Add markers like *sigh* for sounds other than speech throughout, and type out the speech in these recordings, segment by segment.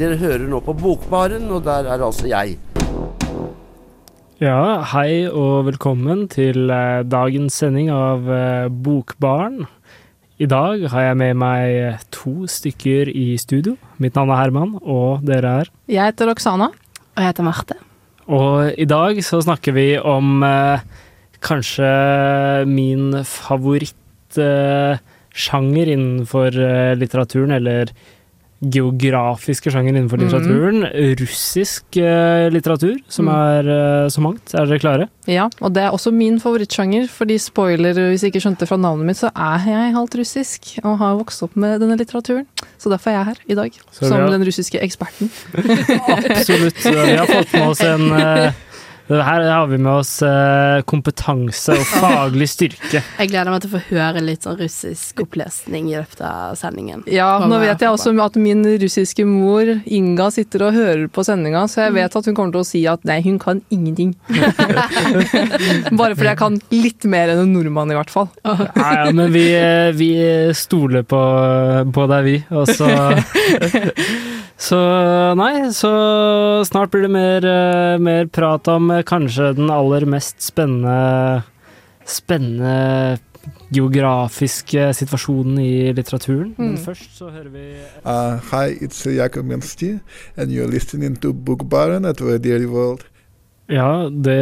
dere hører nå på Bokbaren, og der er altså jeg. Ja, hei og velkommen til eh, dagens sending av eh, Bokbaren. I dag har jeg med meg to stykker i studio. Mitt navn er Herman, og dere er Jeg heter Roxana. Og jeg heter Marte. Og i dag så snakker vi om eh, kanskje min favorittsjanger innenfor eh, litteraturen, eller geografiske sjanger innenfor litteraturen. litteraturen. Russisk eh, litteratur, som Mm. er eh, så mangt. Er dere klare? Ja, og det er også min favorittsjanger, fordi spoiler, hvis jeg ikke skjønte fra navnet mitt, så er jeg halvt russisk og har vokst opp med denne litteraturen. Så derfor er jeg her i dag, Så som har- den russiske eksperten. *laughs* Absolutt. Vi har fått med oss en eh, Her har vi med oss eh, kompetanse og faglig styrke. *laughs* Jeg gleder meg til å få høre litt sånn russisk opplesning i løpet av sendingen. Ja, nå vet jeg også at min russiske mor, Inga, sitter og hører på sendinga, så jeg vet at hun kommer til å si at nei, hun kan ingenting. *laughs* Bare fordi jeg kan litt mer enn en nordmann, i hvert fall. Ja, ja, men vi, eh, vi stoler på, på deg, vi. Og så *laughs* Så nei, så snart blir det mer, eh, mer prat om eh, kanskje den aller mest spennende Spennende geografiske situasjonen i litteraturen. Men Mm. først så hører vi Uh, hi, it's Jakob Mensti, and you're listening to Bookbaren at Radio World. Ja, det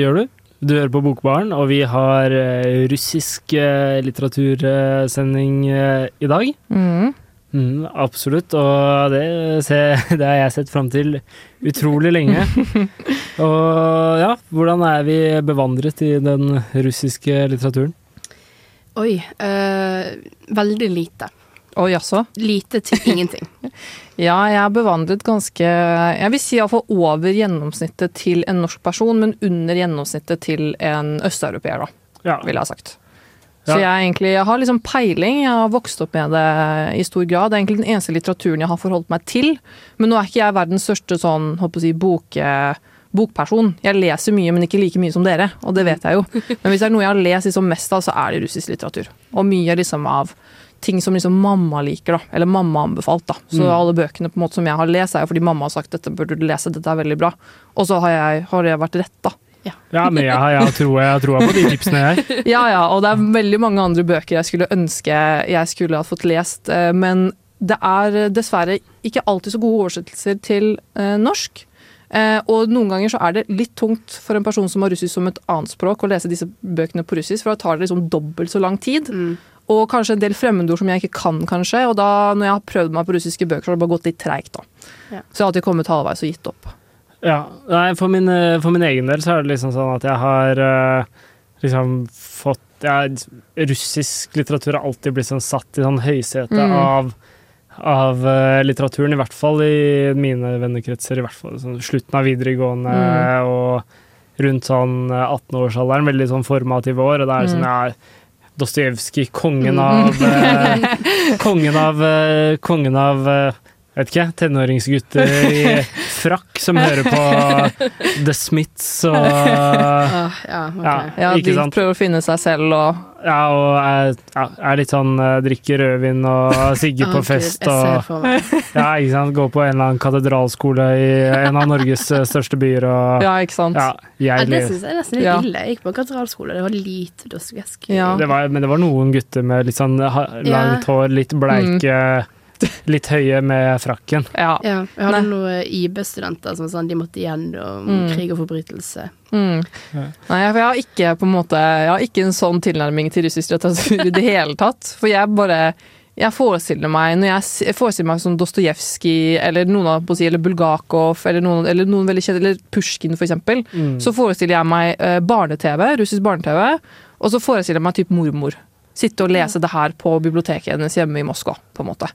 gjør du. Du hører på Bokbaren, og vi har eh, russisk eh, litteratursending eh, i dag. Mm. Mm, absolutt, og det, ser, *laughs* det har jeg sett fram til utrolig lenge. *laughs* og ja, hvordan er vi bevandret i den russiske litteraturen? Oi. øh, veldig lite. Å jaså? Lite til *laughs* ingenting. Ja, jeg er bevandret ganske Jeg vil si iallfall over gjennomsnittet til en norsk person, men under gjennomsnittet til en østeuropeer, da, Ja, ville jeg ha sagt. Så jeg, egentlig, jeg har liksom peiling, jeg har vokst opp med det i stor grad. Det er egentlig den eneste litteraturen jeg har forholdt meg til. Men nå er ikke jeg verdens største sånn, håper å si, bok bokperson. Jeg leser mye, men ikke like mye som dere, og det vet jeg jo. *laughs* Men hvis det er noe jeg har lest liksom mest av, så er det russisk litteratur. Og mye liksom av ting som liksom mamma liker, da. Eller mamma anbefalt, da. Så Mm. alle bøkene på en måte som jeg har lest, er jo fordi mamma har sagt dette burde du lese, dette er veldig bra. Og så har jeg, har jeg vært rett, da. Ja men jeg, jeg, tror, jeg tror på de tipsene, jeg. *laughs* Ja, ja, og det er veldig mange andre bøker jeg skulle ønske jeg skulle ha fått lest, eh, men det er dessverre ikke alltid så gode oversettelser til eh, norsk. Eh, og noen ganger så er det litt tungt for en person som har russisk som et annet språk, å lese disse bøkene på russisk, for da tar det liksom dobbelt så lang tid. Mm. Og kanskje en del fremmedord som jeg ikke kan, kanskje. Og da, når jeg har prøvd meg på russiske bøker, så har det bare gått litt treigt, da. Ja. Så jeg har alltid kommet halvveis og gitt opp. Ja, nei, for min, eh, for min egen del så er det liksom sånn at jeg har eh, liksom fått ja, Russisk litteratur har alltid blitt sånn satt i sånn høysete Mm. av, av eh, litteraturen, i hvert fall i mine vennekretser, i hvert fall sånn slutten av videregående Mm. og rundt sånn eh, 18-årsalderen, veldig sånn formative år, og det er sånn, jeg ja, Dostojevskij, kongen Mm. av *laughs* Kongen av Kongen av vet ikke, tenåringsgutter i *laughs* frakk som hører på The Smiths og Ah, ja, okay. Ja, Ja, ikke de sant? prøver å finne seg selv og Ja, og er, ja, er litt sånn eh, drikker rødvin og sigger på fest og ja, ikke sant, går på en eller annen katedralskole i en av Norges eh, største byer og Ja, ikke sant? ja, Ja, det syns jeg nesten er Ja. ille. Jeg gikk på katedralskole, det var lite Dostojevskij. Ja. Men det var noen gutter med litt sånn langt hår, litt bleike, litt høye med frakken. Ja. Ja, jeg hadde Nei. noen IB-studenter som sånn, de måtte gjennom Mm. krig og forbrytelse. Mm. Ja. Nei, for jeg har ikke på en måte Jeg har ikke en sånn tilnærming til russisk litteratur i det hele tatt. For jeg bare jeg forestiller meg når jeg, forestiller meg som Dostojevskij eller noen av på å si, eller Bulgakov eller noen, eller noen veldig kjente, eller Pushkin for eksempel, Mm. så forestiller jeg meg eh, barne-TV, russisk barne-TV, og så forestiller jeg meg typ mormor. Sitte og lese det her på biblioteket hennes hjemme i Moskva, på en måte.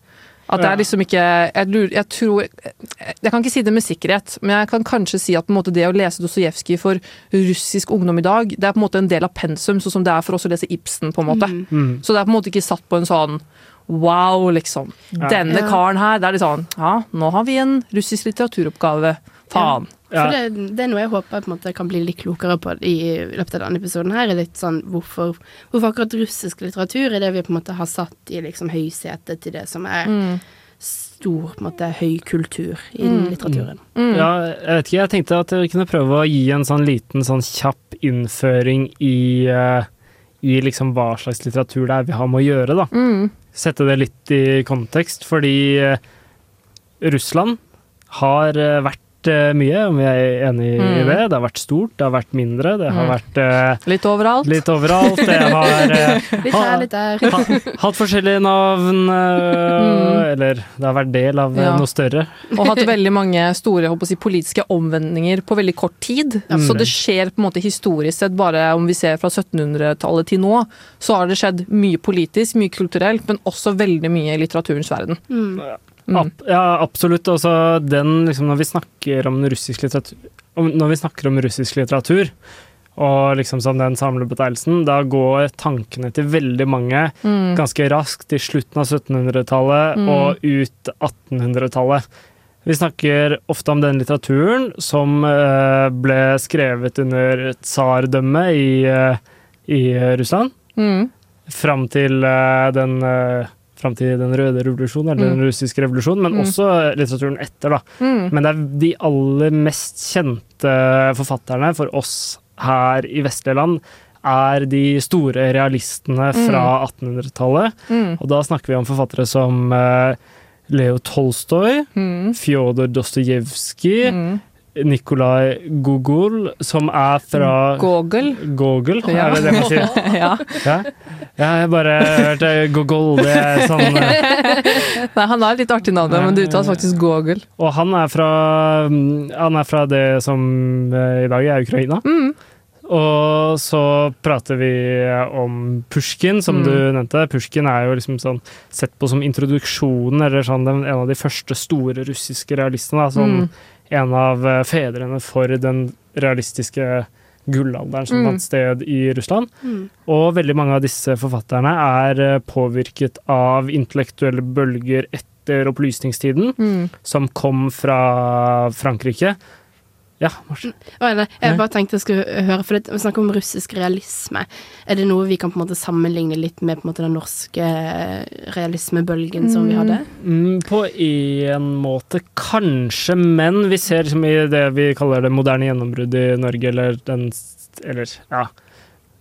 At det er liksom ikke jeg, lurer, jeg tror Jeg kan ikke si det med sikkerhet, men jeg kan kanskje si at på en måte det å lese Dostojevskij for russisk ungdom i dag, det er på en måte en del av pensum, sånn som det er for oss å lese Ibsen, på en måte. Mm. Så det er på en måte ikke satt på en sånn Wow, liksom. Ja. Denne Ja. karen her. Det er litt sånn Ja, nå har vi en russisk litteraturoppgave. Faen. Ja. For det, det er noe jeg håper på en måte kan bli litt klokere på i løpet av denne episoden. her, er litt sånn hvorfor, hvorfor akkurat russisk litteratur er det vi på en måte har satt i liksom høysetet til det som er Mm. stor på en måte høy kultur innen Mm. litteraturen. Mm. Ja, jeg vet ikke, jeg tenkte at jeg kunne prøve å gi en sånn liten sånn kjapp innføring i, uh, i liksom hva slags litteratur det er vi har med å gjøre, da. Mm. Sette det litt i kontekst, fordi uh, Russland har eh, vært uh, mye, om vi er enig i Mm. det. Det har vært stort, det har vært mindre, det har Mm. vært uh, Litt overalt. litt overalt. Det *laughs* har uh, Litt her, litt der. ha, hatt forskjellige navn, Mm. eller det har vært del av Ja. noe større. Og hatt veldig mange store håper å si, politiske omvendinger på veldig kort tid. Ja. Så det skjer på en måte historisk sett, bare om vi ser fra 1700-tallet til nå, så har det skjedd mye politisk, mye kulturelt, men også veldig mye i litteraturens verden. Mm. Mm. Ja, absolutt. Også den, liksom, når vi snakker om russisk litteratur Når vi snakker om russisk litteratur, og liksom som den samlebetegnelsen, da går tankene til veldig mange Mm. ganske raskt i slutten av 1700-tallet Mm. og ut 1800-tallet. Vi snakker ofte om den litteraturen som eh, ble skrevet under tsardømmet i, eh, i Russland, Mm. fram til eh, den Fram til den røde revolusjonen, eller den russiske revolusjonen, men Mm. også litteraturen etter. da. Mm. Men det er de aller mest kjente forfatterne for oss her i vestlige land, er de store realistene fra 1800-tallet. Mm. Og da snakker vi om forfattere som eh, Leo Tolstoy, Mm. Fjodor Dostojevskij, Mm. Nikolai Gogol, som er fra Gogol. Gogol, Ja. er det det man sier? *laughs* ja. Ja. Jeg har bare hørt eh, Gogol, det er sånn eh, *laughs* Nei, han har et litt artig navn, men det uttales faktisk Gogol. Og han er fra, mm, han er fra det som eh, i dag er Ukraina. Mm. Og så prater vi om Pushkin, som Mm. du nevnte. Pushkin er jo liksom sånn sett på som introduksjonen, eller sånn en av de første store russiske realistene. Da, sånn Mm. En av eh, fedrene for den realistiske gullalderen som Mm. fant sted i Russland. Mm. Og veldig mange av disse forfatterne er eh, påvirket av intellektuelle bølger etter opplysningstiden, Mm. som kom fra Frankrike. Ja, Mars. Jeg bare tenkte jeg skulle høre, for det, vi snakker om russisk realisme. Er det noe vi kan på en måte sammenligne litt med på en måte den norske realismebølgen som vi hadde? Mm, på en måte kanskje, men vi ser liksom i det vi kaller det moderne gjennombruddet i Norge, eller den Eller, ja.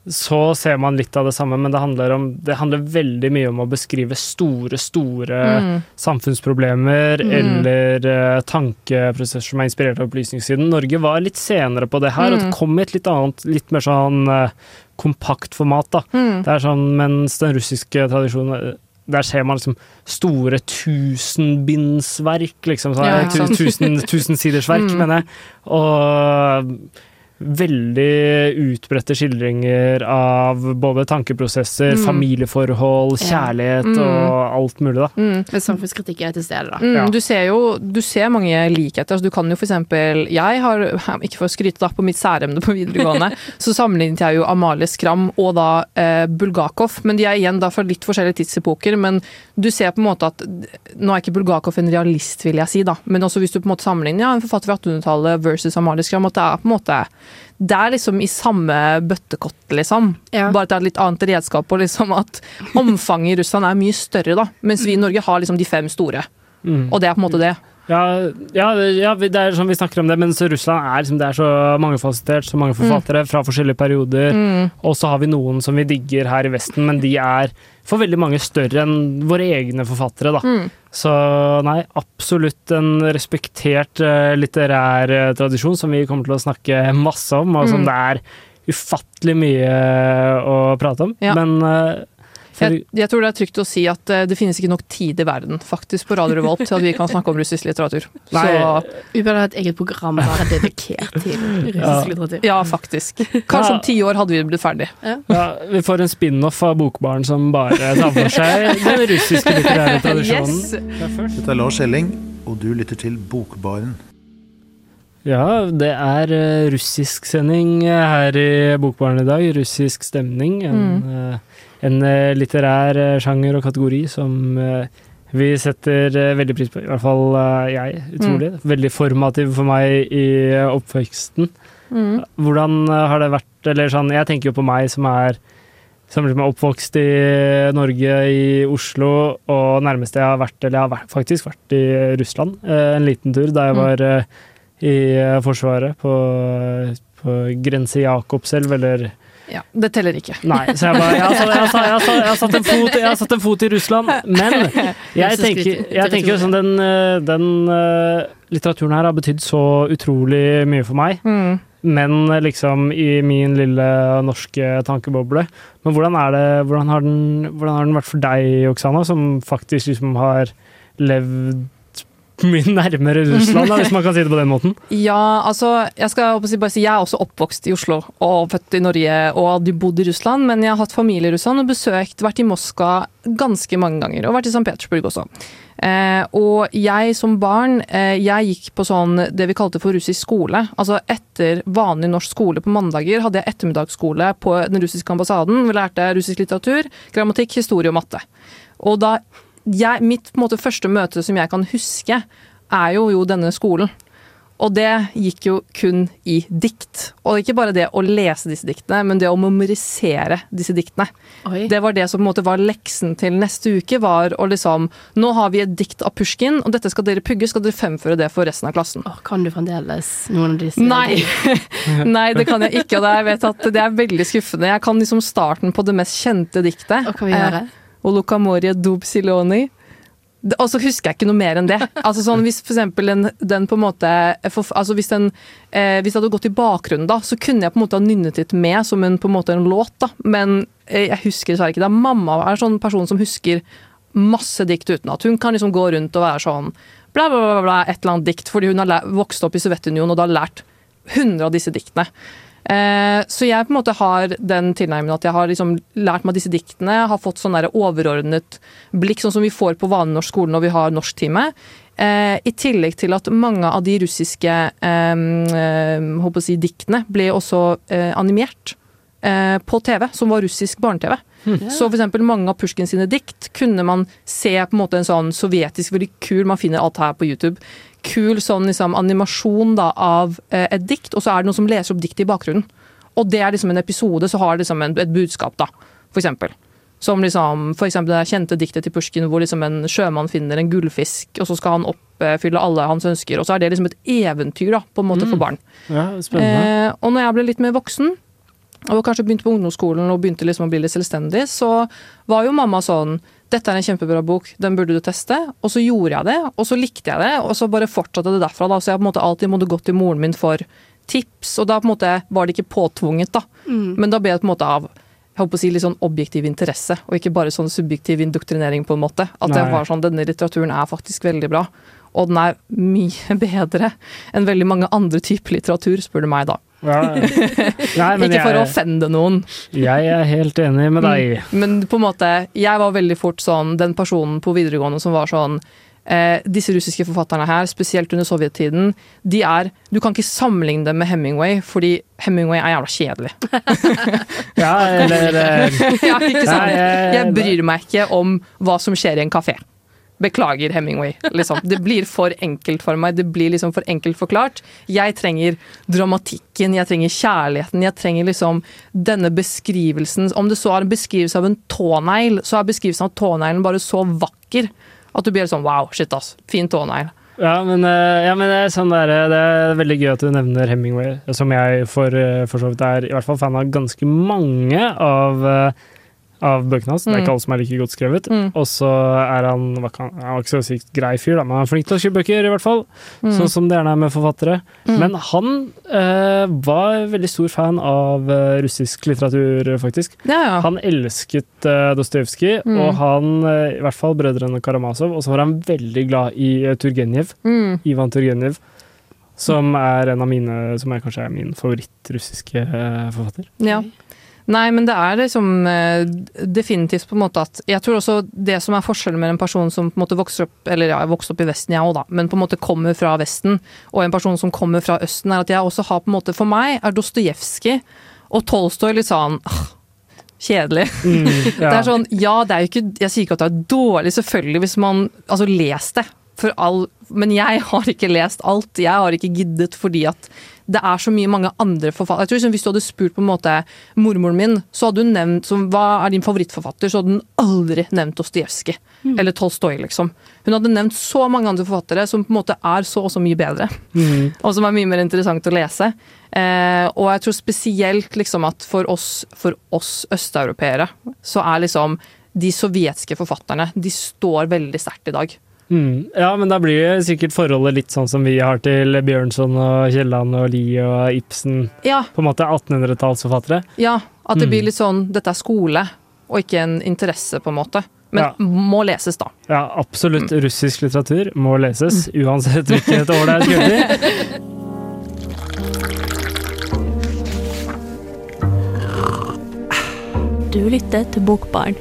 Så ser man litt av det samme, men det handler, om, det handler veldig mye om å beskrive store, store Mm. samfunnsproblemer Mm. eller uh, tankeprosesser som er inspirert av opplysningssiden. Norge var litt senere på det her, og Mm. det kom i et litt annet, litt mer sånn uh, kompakt format. da. Mm. Det er sånn, Mens den russiske tradisjonen eh, der ser man liksom store tusenbindsverk, liksom. Så, Ja, sant? tusen, *laughs* tusensidersverk, Mm. mener jeg. Og veldig utbredte skildringer av både tankeprosesser, Mm. familieforhold, kjærlighet Mm. og alt mulig, da. Mm. Men samfunnskritikken er til stede, da. Mm, Ja. Du ser jo du ser mange likheter. Altså, du kan jo for eksempel Jeg har, ikke for å skryte da, på mitt særemne på videregående, *laughs* så sammenlignet jeg jo Amalie Skram og da eh, Bulgakov. Men de er igjen da fra litt forskjellige tidsepoker. Men du ser på en måte at Nå er ikke Bulgakov en realist, vil jeg si, da. Men også hvis du på en måte sammenligner ja, en forfatter fra 1800-tallet versus Amalie Skram, at det er på en måte det er liksom i samme bøttekott, liksom. Ja. Bare at det er et litt annet redskap, og liksom at omfanget i Russland er mye større, da. Mens vi i Norge har liksom de fem store. Mm. Og det er på en måte det. Ja, ja, ja, det er sånn vi snakker om det, men Russland er, liksom, det er så mangefasettert, så mange forfattere fra forskjellige perioder. Mm. Og så har vi noen som vi digger her i Vesten, men de er for veldig mange større enn våre egne forfattere. da. Mm. Så nei, absolutt en respektert eh, litterær eh, tradisjon som vi kommer til å snakke masse om, og som Mm. det er ufattelig mye å prate om. Ja. Men eh, Jeg, jeg tror det er trygt å si at eh, det finnes ikke nok tid i verden faktisk på Radio Revolt til at vi kan snakke om russisk litteratur. Nei, Så Vi burde ha et eget program bare dedikert til russisk Ja. litteratur. ja, faktisk. Kanskje om ti år hadde vi blitt ferdig. Ja, vi får en spin-off av Bokbaren som bare tar for seg den russiske litterære tradisjonen. Yes! Dette er Lars Elling, og du lytter til Bokbaren. Ja, det er uh, russisk sending eh, her i Bokbaren i dag. Russisk stemning. En, eh, en eh, litterær eh, sjanger og kategori som eh, vi setter veldig pris på. I hvert fall jeg, utrolig. Veldig formativ for meg i oppveksten. Mm. Hvordan har det vært Eller sånn, jeg tenker jo på meg som er som liksom oppvokst i Norge, i Oslo, og nærmeste jeg har vært, eller jeg har faktisk vært i Russland en liten tur da jeg Mm. var i Forsvaret på, på grense Jakobselv, eller Ja, det teller ikke. Nei, så jeg bare Jeg har satt, jeg har satt, jeg har en, fot, jeg har satt en fot i Russland, men *laughs* jeg tenker, jeg tenker sånn den, eh, den eh, litteraturen her har betydd så utrolig mye for meg Mm. men liksom i min lille norske tankeboble. Men hvordan er det, hvordan har den, hvordan har den vært for deg, Oksana, som faktisk liksom har levd *laughs* mye nærmere Russland, da, hvis man kan si det på den måten? Ja, altså, jeg skal bare si, jeg er også oppvokst i Oslo og født i Norge og hadde bodd i Russland, men jeg har hatt familie i Russland og besøkt, vært i Moskva ganske mange ganger, og vært i St. Petersburg også. Eh, og jeg som barn, eh, jeg gikk på sånn det vi kalte for russisk skole. Altså etter vanlig norsk skole på mandager hadde jeg ettermiddagsskole på den russiske ambassaden. Vi lærte russisk litteratur, grammatikk, historie og matte. Og da jeg, mitt måte, første møte som jeg kan huske, er jo, jo denne skolen. Og det gikk jo kun i dikt. Og ikke bare det å lese disse diktene, men det å memorisere disse diktene. Oi. Det var det som på en måte var leksen til neste uke, var å liksom Nå har vi et dikt av Pusjkin, og dette skal dere pugge, skal dere fremføre det for resten av klassen. Åh, kan du fremdeles noen av disse? Nei. *laughs* Nei, det kan jeg ikke, og jeg vet at det er veldig skuffende. Jeg kan liksom starten på det mest kjente diktet. Og kan vi gjøre? Eh, og Dub Siloni. Og så husker jeg ikke noe mer enn det. Altså sånn Hvis for eksempel den, den på en måte for, altså hvis, den, eh, hvis det hadde gått i bakgrunnen, da, så kunne jeg på en måte ha nynnet litt med som en, på en måte en låt. da. Men eh, jeg husker dessverre ikke det. Mamma er en sånn person som husker masse dikt utenat. Hun kan liksom gå rundt og være sånn bla, bla, bla, bla et eller annet dikt, fordi hun har vokst opp i Sovjetunionen og da lært 100 av disse diktene. Eh, så jeg på en måte har den tilnærmingen at jeg har liksom lært meg disse diktene, har fått sånn overordnet blikk, sånn som vi får på vanlig norsk skole når vi har norsktime. Eh, I tillegg til at mange av de russiske eh, si, diktene ble også eh, animert på TV, som var russisk barne-TV. Så for eksempel mange av Pushkin sine dikt kunne man se på en måte en sånn sovjetisk, veldig kul, man finner alt her på YouTube, kul sånn liksom animasjon da av eh, et dikt, og så er det noen som leser opp diktet i bakgrunnen. Og det er liksom en episode, så har det liksom en, et budskap da, for eksempel. Som liksom, for eksempel det kjente diktet til Pusjkin hvor liksom en sjømann finner en gullfisk, og så skal han oppfylle alle hans ønsker, og så er det liksom et eventyr da, på en måte for barn. Ja. Eh, og når jeg ble litt mer voksen, og kanskje begynte på ungdomsskolen og begynte liksom å bli litt selvstendig, så var jo mamma sånn dette er en kjempebra bok, den burde du teste. Og så gjorde jeg det, og så likte jeg det, og så bare fortsatte det derfra. da, Så jeg på en måte alltid måtte gå til moren min for tips, og da på en måte var det ikke påtvunget, da. Men da ble det på en måte av jeg håper å si litt sånn objektiv interesse, og ikke bare sånn subjektiv indoktrinering, på en måte. At Nei. jeg var sånn, denne litteraturen er faktisk veldig bra. Og den er mye *laughs* bedre enn veldig mange andre typer litteratur, spør du meg da. Ja. *laughs* Men ikke for å offende noen, jeg er helt enig med deg. men på en måte, jeg var veldig fort sånn den personen på videregående som var sånn eh, Disse russiske forfatterne her, spesielt under sovjettiden, de er Du kan ikke sammenligne dem med Hemingway, fordi Hemingway er jævla kjedelig. *laughs* *laughs* Ja, eller eh, ja, ikke sant? Jeg- Jeg bryr meg ikke om hva som skjer i en kafé. Beklager, Hemingway. Liksom. Det blir for enkelt for meg. Det blir liksom for enkelt forklart. Jeg trenger dramatikken, jeg trenger kjærligheten, jeg trenger liksom denne beskrivelsen. Om det så er en beskrivelse av en tånegl, så er beskrivelsen av tåneglen bare så vakker at du blir sånn wow, shit ass, fin tånegl. Ja, men, eh, ja, men det, er sånn der, det er veldig gøy at du nevner Hemingway, som jeg for, eh, for så vidt er i hvert fall fan av ganske mange av, eh, av bøkene hans. Det er Mm. ikke alle som er like godt skrevet. Mm. Og så er han Han var ikke så sykt grei fyr, da, men han er flink til å skrive bøker, i hvert fall. Mm. Sånn som det gjerne er med forfattere. Mm. Men han eh, var veldig stor fan av eh, russisk litteratur, faktisk. Ja, ja. Han elsket eh, Dostojevskij, Mm. og han, eh, i hvert fall brødrene Karamazov, og så var han veldig glad i uh, Turgenev. Mm. Ivan Turgenev. Som er en av mine, som er kanskje er min favoritt-russiske eh, forfatter. Ja. Nei, men det er liksom eh, definitivt på en måte at Jeg tror også det som er forskjellen med en person som på en måte vokser opp Eller ja, jeg vokste opp i Vesten, jeg òg, da, men på en måte kommer fra Vesten, og en person som kommer fra Østen, er at jeg også har på en måte For meg er Dostojevskij og Tolstoy litt sånn kjedelig. Mm, *laughs* ja. Det er sånn, ja, det er jo ikke Jeg sier ikke at det er dårlig, selvfølgelig, hvis man Altså, les det. For all, men jeg har ikke lest alt. Jeg har ikke giddet fordi at det er så mye mange andre forfattere. Jeg tror liksom, Hvis du hadde spurt på en måte mormoren min, så hadde hun nevnt som, hva er din favorittforfatter, så hadde hun aldri nevnt Dostojevskij. Eller Tolstoy, liksom. Hun hadde nevnt så mange andre forfattere som på en måte er så og så mye bedre. Mm. *laughs* Og som er mye mer interessant å lese. Eh, og jeg tror spesielt liksom at for oss, for oss østeuropeere, så er liksom de sovjetiske forfatterne de står veldig sterkt i dag. Mm. Ja, men da blir det sikkert forholdet litt sånn som vi har til Bjørnson og Kielland og Lie og Ibsen. Ja, På en måte 1800-tallsforfattere. ja at det Mm. blir litt sånn dette er skole, og ikke en interesse, på en måte. Men Ja. må leses, da. Ja, absolutt. Russisk litteratur må leses, uansett hvilket år det er skrevet i. Du lytter til Bokbarn.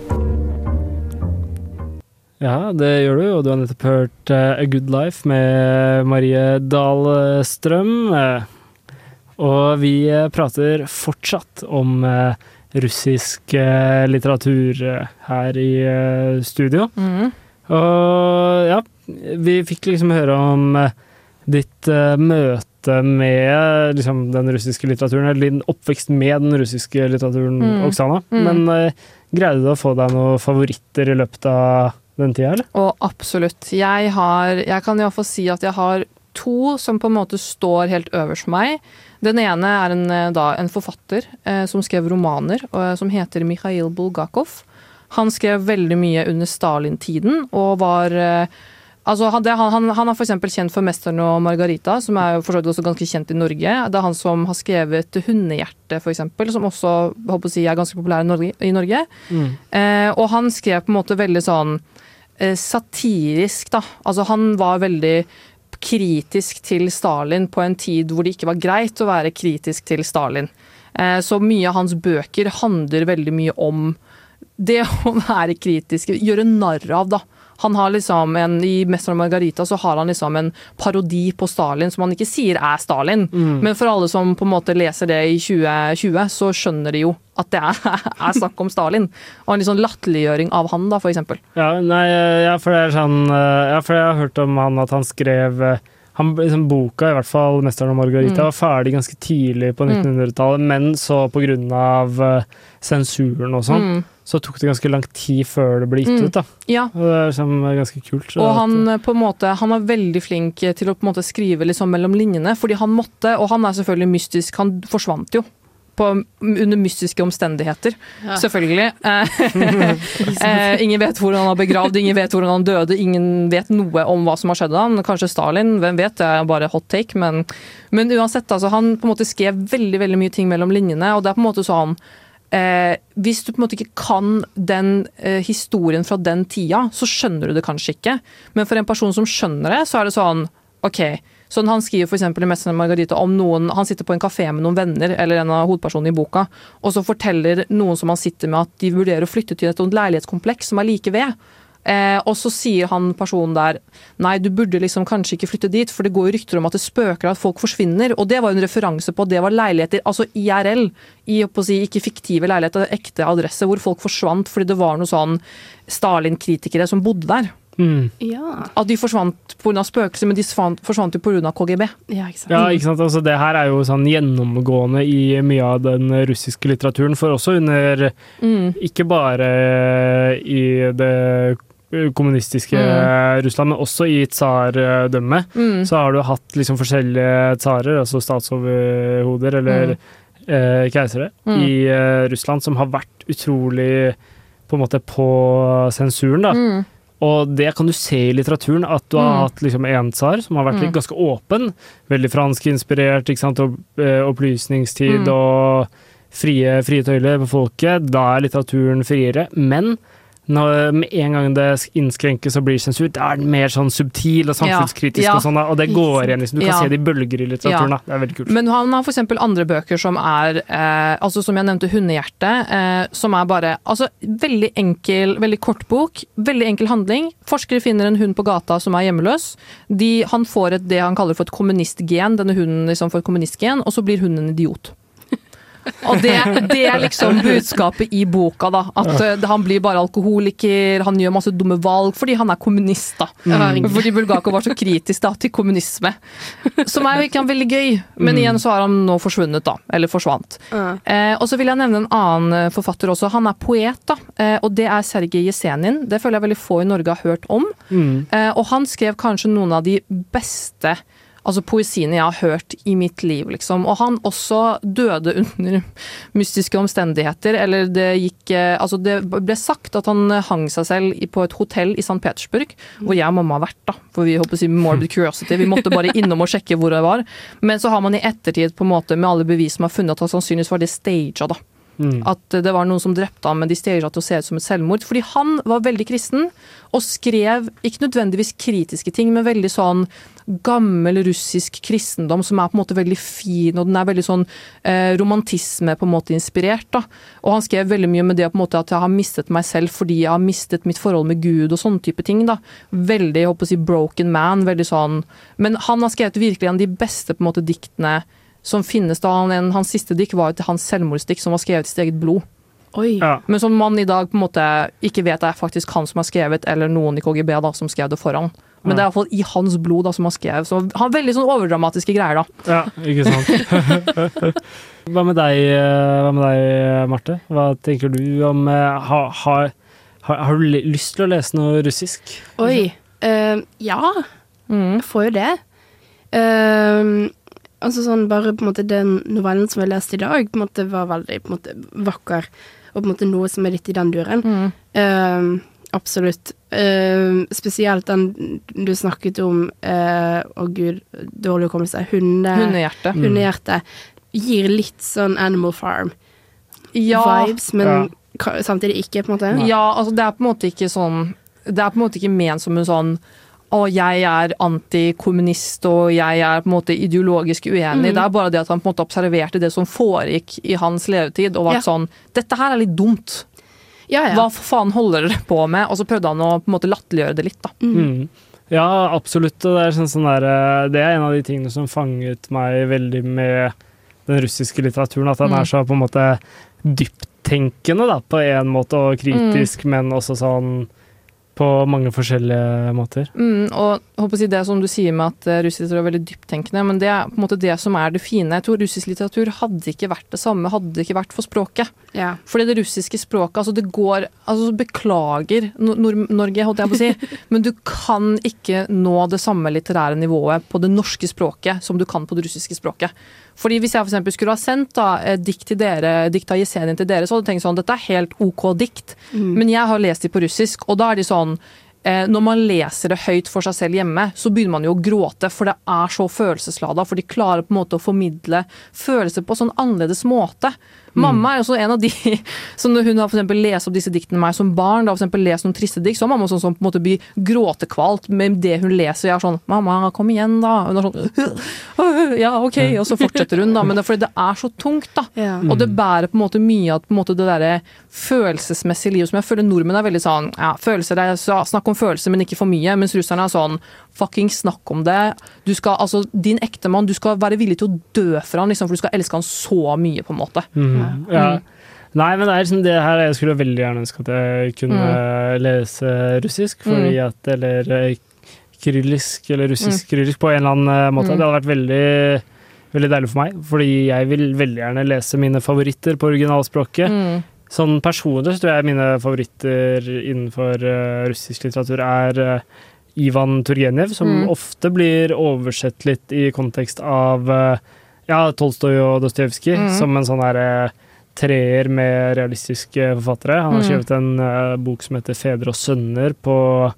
Ja, det gjør du, og du har nettopp hørt eh, A Good Life med Marie Dahlstrøm. Eh, og vi eh, prater fortsatt om russisk litteratur her i studio. Mm. Og ja, vi fikk liksom høre om ditt møte med liksom, den russiske litteraturen, eller din oppvekst med den russiske litteraturen, Mm. Oksana. Mm. Men greide du å få deg noen favoritter i løpet av den tida, eller? Og absolutt. Jeg har Jeg kan iallfall si at jeg har to som på en måte står helt øverst for meg. Den ene er en, eh, da, en forfatter eh, som skrev romaner, og, eh, som heter Mikhail Bulgakov. Han skrev veldig mye under Stalin-tiden, og var eh, Altså, han, det, han, han, er f.eks. kjent for 'Mesteren og Margarita', som er for så vidt også ganske kjent i Norge. Det er han som har skrevet 'Hundehjerte', f.eks., som også håper å si, er ganske populær i Norge. Norge. Eh, og han skrev på en måte veldig sånn satirisk, da. Altså han var veldig kritisk til Stalin på en tid hvor det ikke var greit å være kritisk til Stalin. Eh, så mye av hans bøker handler veldig mye om det å *laughs* være kritisk, gjøre narr av, da. Han har liksom en, I 'Mesteren og Margarita' så har han liksom en parodi på Stalin som han ikke sier er Stalin. Mm. Men for alle som på en måte leser det i 2020, så skjønner de jo at det er, *laughs* er snakk om Stalin. Og en litt sånn latterliggjøring av han, da, for eksempel. Ja, nei, ja, for det er sånn eh, Ja, for jeg har hørt om han at han skrev eh, han, liksom, boka, i hvert fall 'Mesteren og Margarita', Mm. var ferdig ganske tidlig på Mm. 1900-tallet, men så på grunn av eh, sensuren og sånn, Mm. Så tok det ganske lang tid før det ble gitt Mm. ut, da. Ja, Og det er liksom ganske kult. Og han eh, på en måte, han er veldig flink til å på en måte skrive liksom mellom linjene, fordi han måtte, og han er selvfølgelig mystisk, han forsvant jo. På, under mystiske omstendigheter, Ja. selvfølgelig. *laughs* Eh, eh, ingen vet hvor han har begravd, ingen vet hvor han døde, ingen vet noe om hva som har skjedd med han. Kanskje Stalin, hvem vet, det er bare hot take. Men, men uansett, altså, han på en måte skrev veldig veldig mye ting mellom linjene, og det er på en måte sånn Eh, hvis du på en måte ikke kan den eh, historien fra den tida, så skjønner du det kanskje ikke. Men for en person som skjønner det, så er det sånn OK. Sånn Han skriver for i 'Mesteren og Margarita' om noen Han sitter på en kafé med noen venner, eller en av hovedpersonene i boka, og så forteller noen som han sitter med, at de vurderer å flytte til et leilighetskompleks som er like ved. Eh, og så sier han personen der nei, du burde liksom kanskje ikke flytte dit, for det går rykter om at det spøker at folk forsvinner. Og det var jo en referanse på at det var leiligheter, altså IRL, i, å si, ikke fiktive leiligheter, ekte adresse, hvor folk forsvant fordi det var noen sånn Stalin-kritikere som bodde der. Mm. Ja. At de forsvant pga. spøkelser, men de forsvant jo pga. KGB. ja, ikke sant. Ja, ikke sant? Altså, det her er jo sånn gjennomgående i mye av den russiske litteraturen, for også under Mm. Ikke bare i det kommunistiske Russland, men også i tsardømmet. Mm. Så har du hatt liksom forskjellige tsarer, altså statsoverhoder eller Mm. eh, keisere, Mm. i eh, Russland som har vært utrolig på en måte på sensuren, da. Mm. Og det kan du se i litteraturen, at du har Mm. hatt liksom en tsar som har vært litt Mm. ganske åpen. Veldig franskinspirert, ikke sant, og eh, opplysningstid Mm. og frie, frie tøyler på folket. Da er litteraturen friere. Men når, med en gang det innskrenkes og blir sensur, da er den mer sånn subtil og samfunnskritisk Ja. og sånn, og det går igjen. Liksom. Du kan Ja. se det i bølger i litteraturen. Da. Det er veldig kult. Men han har f.eks. andre bøker som er eh, altså Som jeg nevnte, 'Hundehjerte', eh, som er bare altså, veldig enkel, veldig kort bok. Veldig enkel handling. Forskere finner en hund på gata som er hjemmeløs. De, han får et, det han kaller for et kommunistgen, denne hunden liksom får et kommunistgen, og så blir hunden en idiot. Og det, det er liksom budskapet i boka, da. At uh, han blir bare alkoholiker, han gjør masse dumme valg fordi han er kommunist, da. Mm. Fordi Bulgakov var så kritisk da, til kommunisme. Som er jo ikke veldig gøy, men Mm. igjen så har han nå forsvunnet, da. Eller forsvant. Uh. Uh, og så vil jeg nevne en annen eh, forfatter også. Han er poet, da. Eh, og det er Sergej Jesenin. Det føler jeg veldig få i Norge har hørt om. Mm. Eh, og han skrev kanskje noen av de beste altså poesiene jeg har hørt i mitt liv, liksom. Og han også døde under *laughs* mystiske omstendigheter, eller det gikk eh, Altså, det ble sagt at han hang seg selv på et hotell i St. Petersburg, hvor jeg og mamma har vært, da. For vi håper å si morbid curiosity. Vi måtte bare innom og sjekke hvor det var. Men så har man i ettertid, på en måte, med alle bevis som har funnet, at sannsynligvis var det staged, da. Mm. At det var noen som drepte ham, men de staged til å se ut som et selvmord. Fordi han var veldig kristen, og skrev ikke nødvendigvis kritiske ting, men veldig sånn gammel russisk kristendom som er på en måte veldig fin, og den er veldig sånn eh, romantisme på en måte inspirert. da. Og han skrev veldig mye med det på en måte at jeg har mistet meg selv fordi jeg har mistet mitt forhold med Gud og sånne type ting. da. Veldig jeg håper å si, broken man. veldig sånn. Men han har skrevet virkelig en av de beste på en måte diktene som finnes. da. Han, en, hans siste dikt var jo til hans selvmordsdikt som var skrevet i sitt eget blod. Oi. Ja. Men som man i dag på en måte ikke vet er faktisk han som har skrevet, eller noen i KGB da, som skrev det foran. Men det er iallfall i hans blod da, som han skrev. Så han har veldig sånn overdramatiske greier, da. Ja, ikke sant. *laughs* hva med deg, eh, hva med deg, Marte? Hva tenker du om eh, ha, har, har, har du lyst til å lese noe russisk? Oi. Uh, ja, Mm. jeg får jo det. Eh, altså sånn bare på en måte den novellen som jeg leste i dag, på en måte var veldig på en måte vakker, og på en måte noe som er litt i den duren. Mm. Uh, absolutt. Uh, spesielt den du snakket om eh, Å gud, dårlig hukommelse. Hunde, Hundehjerte. Mm. Hundehjerte. Gir litt sånn Animal Farm-vibes, Ja, men Ja. samtidig ikke, på en måte. ja, altså det er på en måte ikke sånn Det er på en måte ikke ment som en sånn å, jeg er antikommunist og jeg er på en måte ideologisk uenig. Mm. Det er bare det at han på en måte observerte det som foregikk i hans levetid, og var Ja. sånn Dette her er litt dumt. Ja, ja. Hva faen holder dere på med? Og så prøvde han å på en måte latterliggjøre det litt, da. Mm. Ja, absolutt. Og det er, sånn, sånn der, eh, det er en av de tingene som fanget meg veldig med den russiske litteraturen. At den Mm. er så på en måte dypttenkende da, på en måte, og kritisk, men også sånn på mange forskjellige måter. Mm, og håper å si det som du sier med at eh, russisk litteratur er veldig dypttenkende, men det er på en måte det som er det fine. Jeg tror russisk litteratur hadde ikke vært det samme, hadde det ikke vært for språket. ja. Fordi det russiske språket, altså det går Altså beklager Nor Norge, holdt jeg på å si, *laughs* men du kan ikke nå det samme litterære nivået på det norske språket som du kan på det russiske språket. Fordi Hvis jeg for skulle ha sendt da, et dikt til dere, dikt av Jesenin til dere, så hadde jeg tenkt sånn Dette er helt OK dikt, men jeg har lest de på russisk, og da er de sånn eh, når man leser det høyt for seg selv hjemme, så begynner man jo å gråte, for det er så følelseslada. For de klarer på en måte å formidle følelser på en sånn annerledes måte. Mamma er også en av de *laughs* som når hun har for lest opp disse diktene med meg som barn, da for lest noen triste dikt, så har mamma sånn som på en måte blir gråtekvalt med det hun leser. Jeg er sånn 'Mamma, kom igjen, da.' Hun er sånn *laughs* 'Ja, ok', og så fortsetter hun, da. Men det er fordi det er så tungt, da. Ja. Og det bærer på en måte mye av måte det derre følelsesmessige livet som jeg føler nordmenn er veldig sånn ja, følelser er, ja, Snakk om følelser, men ikke for mye. Mens russerne er sånn fucking snakk om det. Du skal, altså, din ektemann, du skal være villig til å dø for han, liksom, for du skal elske han så mye, på en måte. Mm. Ja. Nei, men det er liksom det her jeg skulle veldig gjerne ønske at jeg kunne lese russisk, fordi at Eller eh, kyrillisk, eller russisk kyrillisk, på en eller annen eh, måte. Mm. Det hadde vært veldig, veldig deilig for meg, fordi jeg vil veldig gjerne lese mine favoritter på originalspråket. Mm. Sånn personlig så tror jeg mine favoritter innenfor uh, russisk litteratur er uh, Ivan Turgenev, som Mm. ofte blir oversett litt i kontekst av eh, ja, Tolstoy og Dostojevskij, Mm. som en sånn her eh, treer med realistiske forfattere. Han har Mm. skrevet en uh, bok som heter 'Fedre og sønner' på,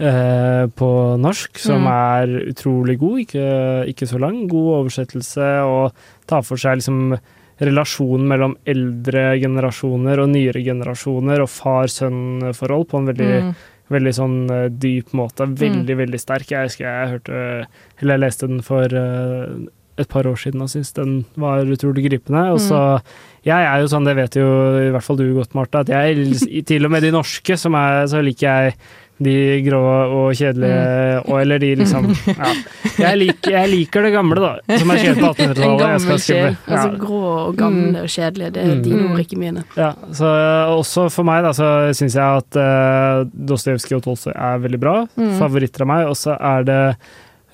uh, på norsk, som Mm. er utrolig god, ikke, ikke så lang. God oversettelse og tar for seg liksom relasjonen mellom eldre generasjoner og nyere generasjoner og far-sønn-forhold på en veldig Mm. Veldig sånn dyp måte. Veldig, veldig sterk. Jeg husker jeg hørte Eller jeg leste den for et par år siden og syntes den var utrolig gripende. Og så Jeg er jo sånn, det vet jo i hvert fall du godt, Martha, at jeg *laughs* til og med de norske, som er Så liker jeg de grå og kjedelige, og eller de liksom Ja. Jeg liker, jeg liker det gamle, da, som er skrevet på *laughs* 1800-tallet. En gammel skal skrive- Altså grå og gamle Mm. og kjedelige. Det er Mm. dine Mm. ord, ikke mine. Ja, så også for meg da, så syns jeg at uh, Dostojevskij og Tolstoy er veldig bra. Mm. Favoritter av meg. Og så er det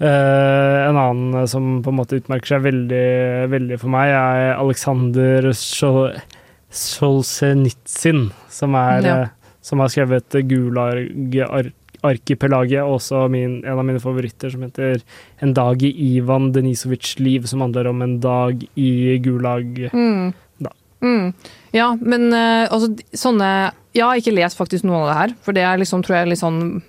uh, en annen som på en måte utmerker seg veldig, veldig for meg, er Aleksandr Solzjenitsyn, som, er, Ja. uh, som har skrevet Gulag-arkipelaget, og også min, en av mine favoritter som heter En dag i Ivan Denisovitsjs liv, som handler om en dag i Gulag. Mm. Da. Mm. Ja, men uh, altså sånne Jeg har ikke lest faktisk noe av det her, for det er liksom, tror jeg, litt sånn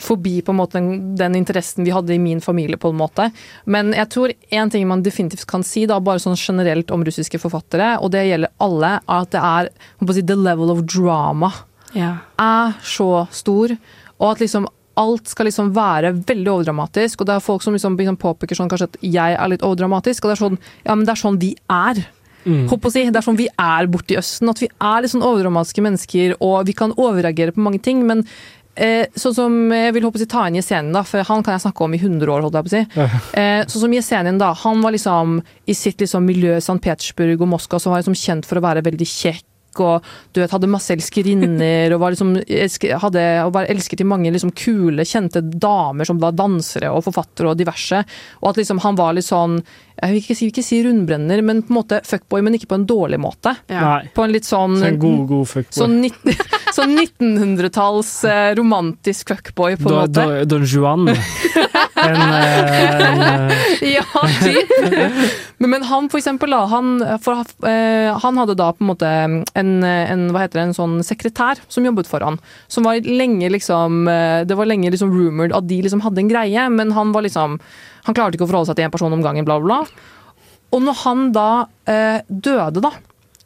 forbi på en måte den, den interessen vi hadde i min familie, på en måte. Men jeg tror en ting man definitivt kan si, da, bare sånn generelt om russiske forfattere, og det gjelder alle, er at det er si, the level of drama Ja. er så stor, og at liksom alt skal liksom være veldig overdramatisk. Og det er folk som liksom, liksom påpeker sånn kanskje at jeg er litt overdramatisk, og det er sånn ja, men det er sånn vi er. Mm. Si, Det er sånn vi er borte i Østen, at vi er litt sånn overdramatiske mennesker, og vi kan overreagere på mange ting. Men eh, sånn som jeg vil håpe å si, ta inn Jesenin, da, for han kan jeg snakke om i 100 år. holdt jeg på å si. Eh, sånn som Jesenin, da, han var liksom i sitt liksom, miljø i St. Petersburg og Moskva, så var liksom kjent for å være veldig kjekk. Og du vet, hadde masse elskerinner og var liksom, hadde, og var elsket i mange liksom, kule, kjente damer som var dansere og forfattere og diverse. Og at liksom, han var litt sånn Jeg vil ikke si, ikke si rundbrenner, men på en måte fuckboy, men ikke på en dårlig måte. Ja. På en litt sånn Så en god, god fuckboy. Sånn, *laughs* sånn 1900-talls eh, romantisk fuckboy, på en Don, måte. Don, Don Juan. *laughs* En, eh, en eh, Ja, typ. Men, men han for eksempel, da, han, for, eh, han hadde da på en måte en, en, hva heter det, en sånn sekretær som jobbet for han. Som var lenge liksom eh, Det var lenge liksom rumored at de liksom hadde en greie, men han var liksom Han klarte ikke å forholde seg til én person om gangen, bla, bla, bla. Og når han da eh, døde, da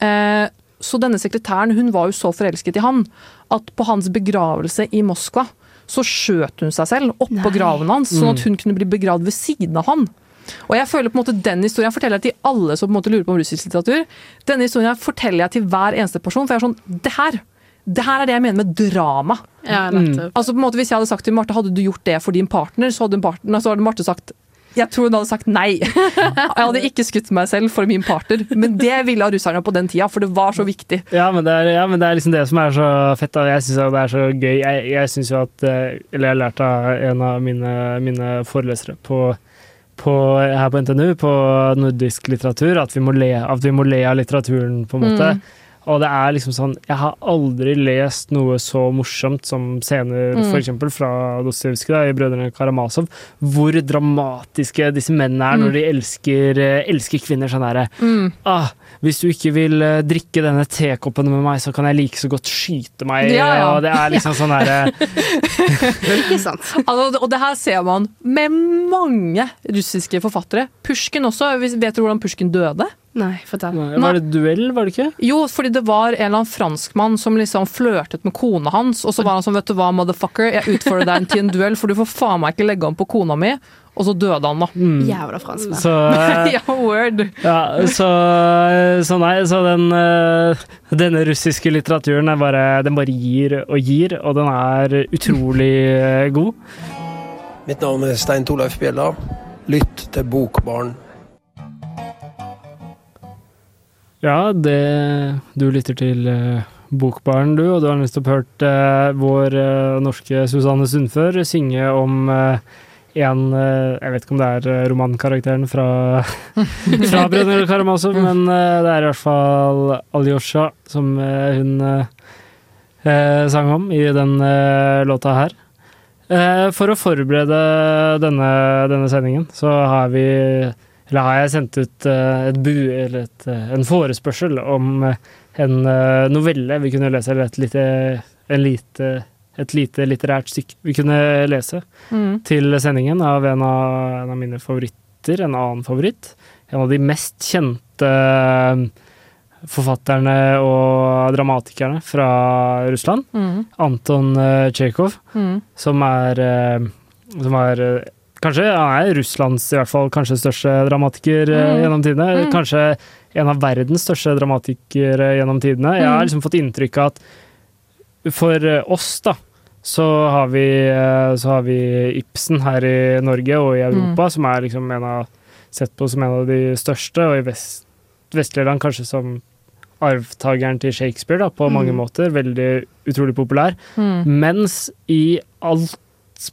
eh, Så denne sekretæren hun var jo så forelsket i han at på hans begravelse i Moskva så skjøt hun seg selv oppå graven hans, sånn at hun kunne bli begravd ved siden av han. Og jeg føler på en måte Den historien forteller jeg til alle som på en måte lurer på om russisk litteratur. Denne historien forteller jeg til hver eneste person, for jeg er sånn Det her! Det her er det jeg mener med drama. Ja, mm. Altså på en måte Hvis jeg hadde sagt til Marte hadde du gjort det for din partner, så hadde, partner, så hadde Marte sagt jeg tror hun hadde sagt nei. Jeg hadde ikke skutt meg selv for min partner. Men det ville russerne på den tida, for det var så viktig. ja, men det er, ja, men det er liksom det som er så fett. Da. Jeg syns det er så gøy. Jeg, jeg synes jo at eh, Eller jeg har lært av en av mine, mine forelesere på, på, her på NTNU, på nordisk litteratur, at vi må le, at vi må le av litteraturen, på en måte. Mm. Og det er liksom sånn Jeg har aldri lest noe så morsomt som scener Mm. for eksempel fra Dostojevskij i 'Brødrene Karamazov', hvor dramatiske disse mennene er når de elsker, eh, elsker kvinner. Sånn derre Mm. ah, Hvis du ikke vil eh, drikke denne tekoppen med meg, så kan jeg like så godt skyte meg. Ja, ja. Og det er liksom sånn derre *laughs* Ikke sant. Altså, og det her ser man med mange russiske forfattere. Pushkin også. Vet du hvordan Pushkin døde? Nei, fortell. Var det duell, var det ikke? Jo, fordi det var en eller annen franskmann som liksom flørtet med kona hans, og så var han sånn, vet du hva, motherfucker, jeg utfordrer deg til en duell, for du får faen meg ikke legge om på kona mi. Og så døde han, da. Jævla franskmenn. Så, *laughs* eh, ja, word. ja, så, så nei, så den eh, Denne russiske litteraturen er bare, den bare gir og gir, og den er utrolig eh, god. Mitt navn er Stein Torleif Bjella. Lytt til Bokbarn. Ja, det Du lytter til uh, Bokbaren, du, og du har nettopp hørt uh, vår uh, norske Susanne Sundfør synge om en Jeg vet ikke om det er romankarakteren fra, *laughs* fra Brødrene Karamazov, men det er i hvert fall Alyosha som hun sang om i den låta her. For å forberede denne, denne sendingen, så har vi Eller har jeg sendt ut eh, et bu, eller et, eh, en forespørsel om eh, en novelle vi kunne lese, eller et lite, en lite, et lite litterært stykke vi kunne lese Mm. til sendingen av en av, en av mine favoritter, en annen favoritt. En av de mest kjente forfatterne og dramatikerne fra Russland. Mm. Anton Tsjekhov, Mm. som er, som er Kanskje er Russlands i hvert fall kanskje største dramatiker eh, Mm. gjennom tidene. Mm. Kanskje en av verdens største dramatikere gjennom tidene. Jeg har Mm. liksom fått inntrykk av at for eh, oss, da, så har vi, eh, så har vi Ibsen her i Norge og i Europa, Mm. som er liksom en av, sett på som en av de største, og i vest, vestlige land kanskje som arvtakeren til Shakespeare, da, på mange Mm. måter. Veldig utrolig populær. Mm. Mens i alt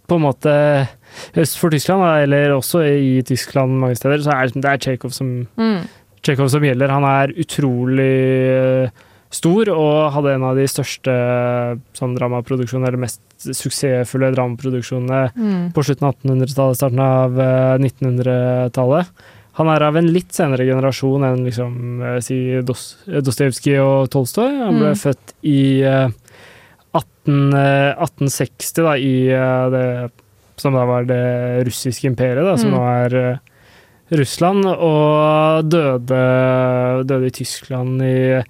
på en måte øst for Tyskland, eller også i Tyskland mange steder, så er det- det Tsjekhov som, Mm. Som gjelder. Han er utrolig eh, stor og hadde en av de største sånn dramaproduksjonene, eller mest suksessfulle dramaproduksjonene Mm. på slutten av 1800-tallet, starten av eh, 1900-tallet. Han er av en litt senere generasjon enn liksom, eh, si Dostojevskij og Tolstoy. Han ble Mm. født i eh, 18, eh, 1860, da, i eh, det som da var det russiske imperiet, da, som Mm. nå er eh, Russland, og døde, døde i Tyskland i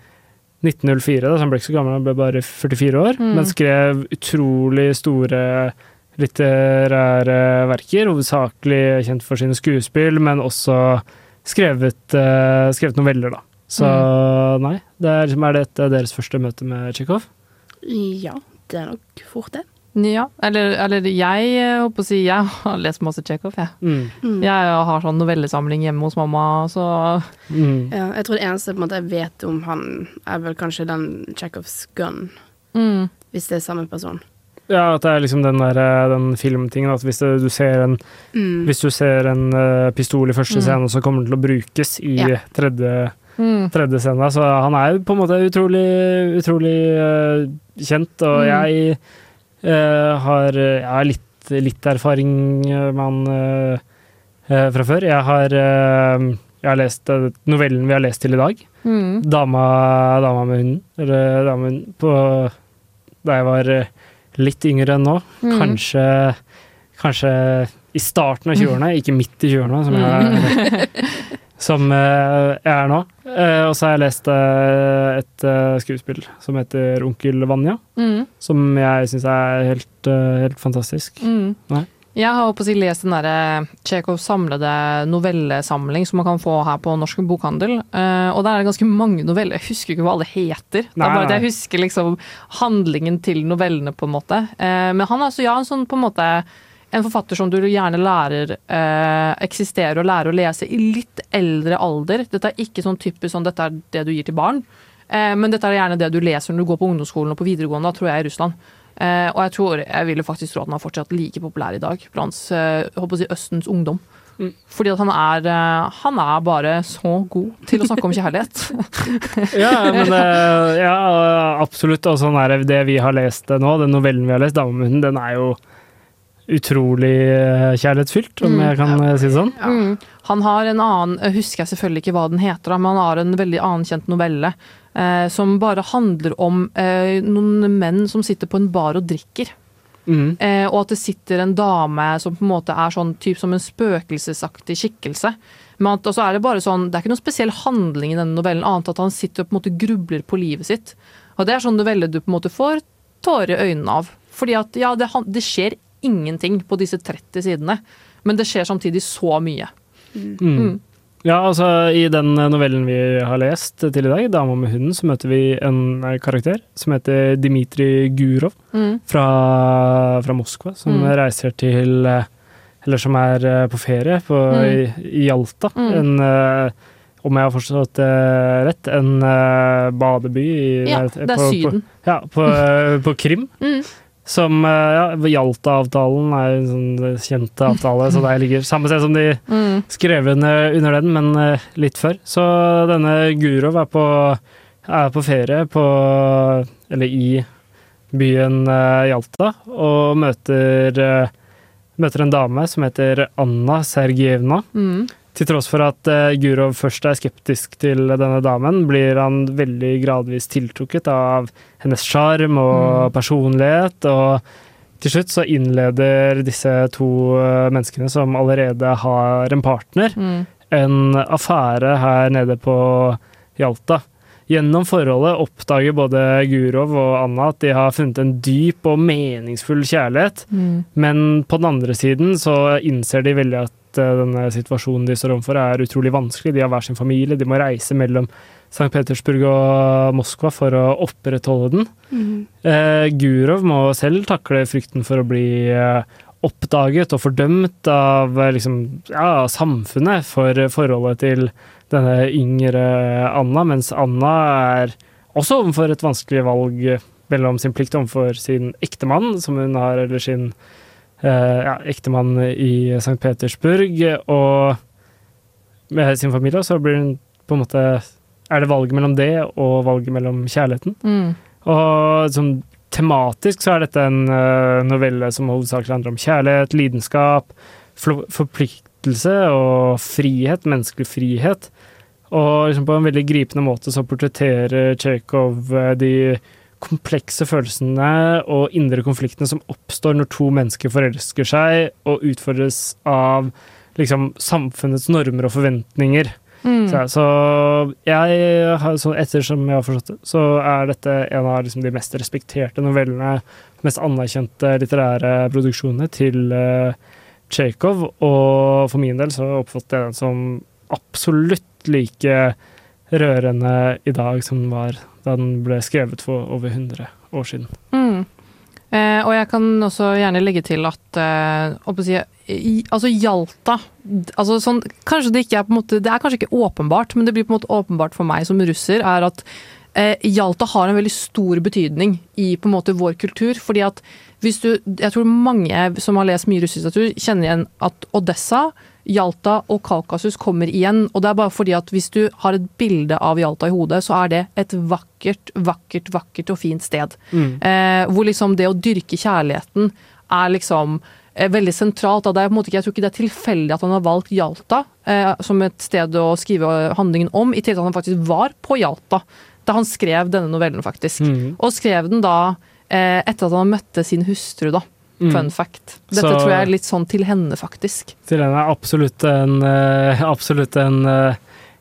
1904, da, så han ble ikke så gammel, han ble bare 44 år, Mm. men skrev utrolig store litterære verker, hovedsakelig kjent for sine skuespill, men også skrevet, uh, skrevet noveller, da. Så nei, det er, det er dette deres første møte med Tsjekhov? Ja, det er nok fort det. Ja, eller, eller jeg eh, håper å si jeg har lest masse Tsjekhov, jeg. Mm. Mm. Jeg har sånn novellesamling hjemme hos mamma, så Mm. Ja, jeg tror det eneste på en måte, jeg vet om han, er vel kanskje den Chekhovs gun, mm. hvis det er samme person. Ja, at det er liksom den der eh, den filmtingen at hvis det, du ser en Mm. Hvis du ser en uh, pistol i første Mm. scene, så kommer den til å brukes i Ja. tredje, Mm. tredje scene. Så han er på en måte utrolig, utrolig uh, kjent, og Mm. jeg eh, har, jeg har litt, litt erfaring man eh, eh, fra før. Jeg har, eh, jeg har lest eh, novellen vi har lest til i dag. Mm. Dama, dama med hunden. Eller hunden. På, da jeg var eh, litt yngre enn nå. Mm. Kanskje, kanskje i starten av 20-årene, ikke midt i 20-årene, som, jeg- *laughs* som eh, jeg er nå. Eh, og så har jeg lest eh, et skuespill som heter Onkel Vanja, Mm. som jeg syns er helt, helt fantastisk. Mm. Nei. Jeg har håper å si, lest den derre Tsjekhovs samlede novellesamling som man kan få her på Norsk Bokhandel. Og der er det ganske mange noveller. Jeg husker ikke hva alle heter. det er bare at jeg husker liksom handlingen til novellene, på en måte. Men han er altså, ja, en sånn på en måte en forfatter som du gjerne lærer eh, eksisterer og lærer å lese i litt eldre alder. Dette er ikke sånn typisk sånn dette er det du gir til barn, eh, men dette er gjerne det du leser når du går på ungdomsskolen og på videregående, da tror jeg i Russland. Eh, og jeg tror, jeg ville faktisk tro at han er fortsatt like populær i dag blant eh, jeg håper å si Østens ungdom. Mm. Fordi at han er, eh, han er bare så god til å snakke om kjærlighet. *laughs* Ja, men eh, ja, absolutt. Og sånn er det, vi har lest eh, nå, den novellen vi har lest, 'Dama den er jo utrolig eh, kjærlighetsfylt, om Mm. jeg kan eh, si det sånn. Mm. Han har en annen, jeg husker jeg selvfølgelig ikke hva den heter, men han har en veldig anerkjent novelle eh, som bare handler om eh, noen menn som sitter på en bar og drikker. Mm. Eh, og at det sitter en dame som på en måte er sånn typ som en spøkelsesaktig skikkelse. Men at, er det bare sånn, det er ikke noen spesiell handling i denne novellen, annet at han sitter og på en måte grubler på livet sitt. Og det er sånn novelle du på en måte får tårer i øynene av. Fordi at ja, det, det skjer ingenting på disse 30 sidene, men det skjer samtidig så mye. Mm. Mm. Ja, altså I den novellen vi har lest til i dag, 'Dama med hunden', så møter vi en eh, karakter som heter Dmitrij Gurov Mm. fra, fra Moskva, som Mm. reiser til eh, Eller som er eh, på ferie på, Mm. i, i Hjalta. Mm. En, eh, om jeg har forstått det rett, en eh, badeby i Ja, det er på, Syden. På, ja, på, eh, på Krim. Mm. Som eh, ja, Jalta-avtalen er en sånn kjent avtale, så der ligger samme sted som de Mm. skrev under, under den, men eh, litt før. Så denne Gurov er på, er på ferie på Eller i byen Jalta Hjalta, og møter, eh, møter en dame som heter Anna Sergejevna. Mm. Til tross for at eh, Gurov først er skeptisk til denne damen, blir han veldig gradvis tiltrukket av hennes sjarm og personlighet. Og til slutt så innleder disse to eh, menneskene som allerede har en partner, Mm. en affære her nede på Hjalta. Gjennom forholdet oppdager både Gurov og Anna at de har funnet en dyp og meningsfull kjærlighet. Mm. Men på den andre siden så innser de veldig at eh, denne situasjonen de står overfor er utrolig vanskelig. De har hver sin familie, de må reise mellom St. Petersburg og Moskva for å opprettholde den. Mm. Eh, Gurov må selv takle frykten for å bli eh, oppdaget og fordømt av eh, liksom, ja, samfunnet for forholdet til denne yngre Anna, mens Anna er også overfor et vanskelig valg mellom sin plikt overfor sin ektemann, som hun har, eller sin ja, ektemann i St. Petersburg, og med sin familie, så blir hun på en måte Er det valget mellom det og valget mellom kjærligheten? Mm. Og sånn tematisk så er dette en eh, novelle som hovedsakelig handler om kjærlighet, lidenskap, forpliktelse og frihet, menneskelig frihet. Og liksom på en veldig gripende måte så portretterer Tsjekhov eh, de komplekse følelsene og indre konfliktene som oppstår når to mennesker forelsker seg og utfordres av liksom samfunnets normer og forventninger. Mm. Så, så jeg har, så ettersom jeg har forstått det, så er dette en av liksom, de mest respekterte novellene, mest anerkjente litterære produksjonene til uh, Tsjekhov. Og for min del så oppfatter jeg den som absolutt like rørende i dag som den var den ble skrevet for over 100 år siden. Mm. Eh, og jeg kan også gjerne legge til at eh, si, i, altså Hjalta altså sånn, kanskje det, ikke er på en måte, det er kanskje ikke åpenbart, men det blir på en måte åpenbart for meg som russer, er at eh, har en veldig stor betydning i på en måte vår kultur. fordi at hvis du, Jeg tror mange som har lest mye russisk litteratur, kjenner igjen at Odessa, Hjalta og Kaukasus kommer igjen. Og det er bare fordi at hvis du har et bilde av Hjalta i hodet, så er det et vakkert, vakkert, vakkert og fint sted. Mm. Eh, hvor liksom det å dyrke kjærligheten er liksom eh, veldig sentralt. Det er på en måte ikke, jeg tror ikke det er tilfeldig at han har valgt Hjalta eh, som et sted å skrive handlingen om, i tillegg til at han faktisk var på Hjalta da han skrev denne novellen, faktisk. Mm. Og skrev den da eh, etter at han møtte sin hustru, da. Mm. Fun fact. Dette Så- tror jeg er litt sånn til henne, faktisk. Til henne er absolutt en, eh, absolutt en uh,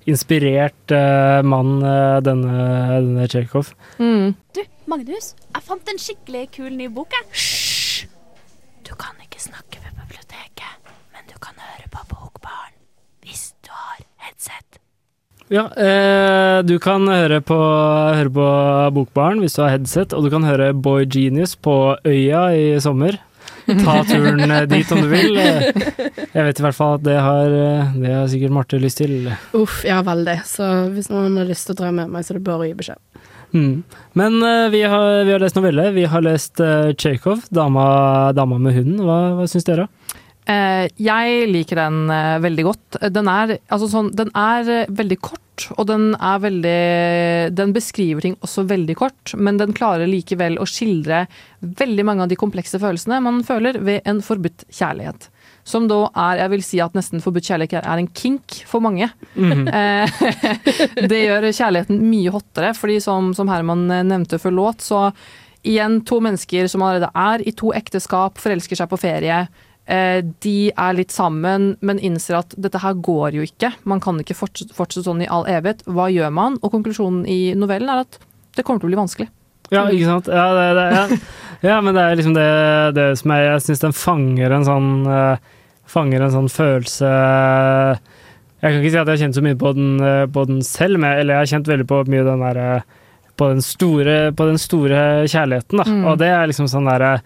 inspirert uh, mann, uh, denne, denne Tsjekhov. Mm. Du, Magnus, jeg fant en skikkelig kul ny bok, jeg. Hysj! Du kan ikke snakke ved biblioteket, men du kan høre på Bokbarn hvis du har headset. Ja, eh, du kan høre på, høre på Bokbaren hvis du har headset, og du kan høre Boy Genius på Øya i sommer. Ta turen eh, dit om du vil. Eh, Jeg vet i hvert fall at det har, eh, det har sikkert Marte lyst til. Uff, ja, veldig. Så hvis noen har lyst til å dra med meg, så er det bare å gi beskjed. Mm. Men uh, vi, har, vi har lest novelle. Vi har lest uh, Tsjekhov, dama, 'Dama med hunden'. Hva, hva syns dere? Uh, jeg liker den uh, veldig godt. Den er, altså sånn, den er veldig kort, og den er veldig Den beskriver ting også veldig kort, men den klarer likevel å skildre veldig mange av de komplekse følelsene man føler ved en forbudt kjærlighet. Som da er, jeg vil si at nesten forbudt kjærlighet er en kink for mange. Mm -hmm. *laughs* det gjør kjærligheten mye hottere, fordi som, som Herman nevnte før låt, så igjen to mennesker som allerede er i to ekteskap, forelsker seg på ferie. Eh, de er litt sammen, men innser at dette her går jo ikke. Man kan ikke fortsette, sånn i all evighet. Hva gjør man? Og konklusjonen i novellen er at det kommer til å bli vanskelig. Ja, ikke sant? Ja, det, det, ja. *laughs* ja men det er liksom det, det som jeg, jeg syns den fanger en sånn eh, Fanger en sånn følelse Jeg kan ikke si at jeg har kjent så mye på den, eh, på den selv, men, eller jeg har kjent veldig på mye den derre på, på den store kjærligheten, da. Mm. Og det er liksom sånn derre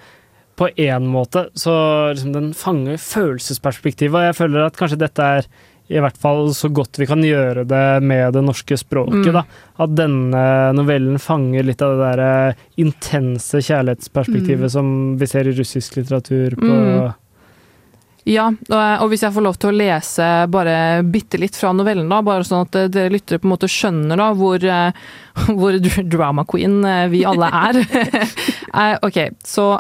På én måte så liksom den fanger følelsesperspektivet, og jeg føler at kanskje dette er i hvert fall så godt vi kan gjøre det med det norske språket. Mm. da. At denne novellen fanger litt av det der eh, intense kjærlighetsperspektivet Mm. som vi ser i russisk litteratur på Mm. Ja, og og hvis jeg får lov til å lese bare bitte litt fra novellen, da, bare sånn at eh, dere lyttere på en måte skjønner da hvor, eh, *laughs* hvor drama queen eh, vi alle er. *laughs* Eh, ok, så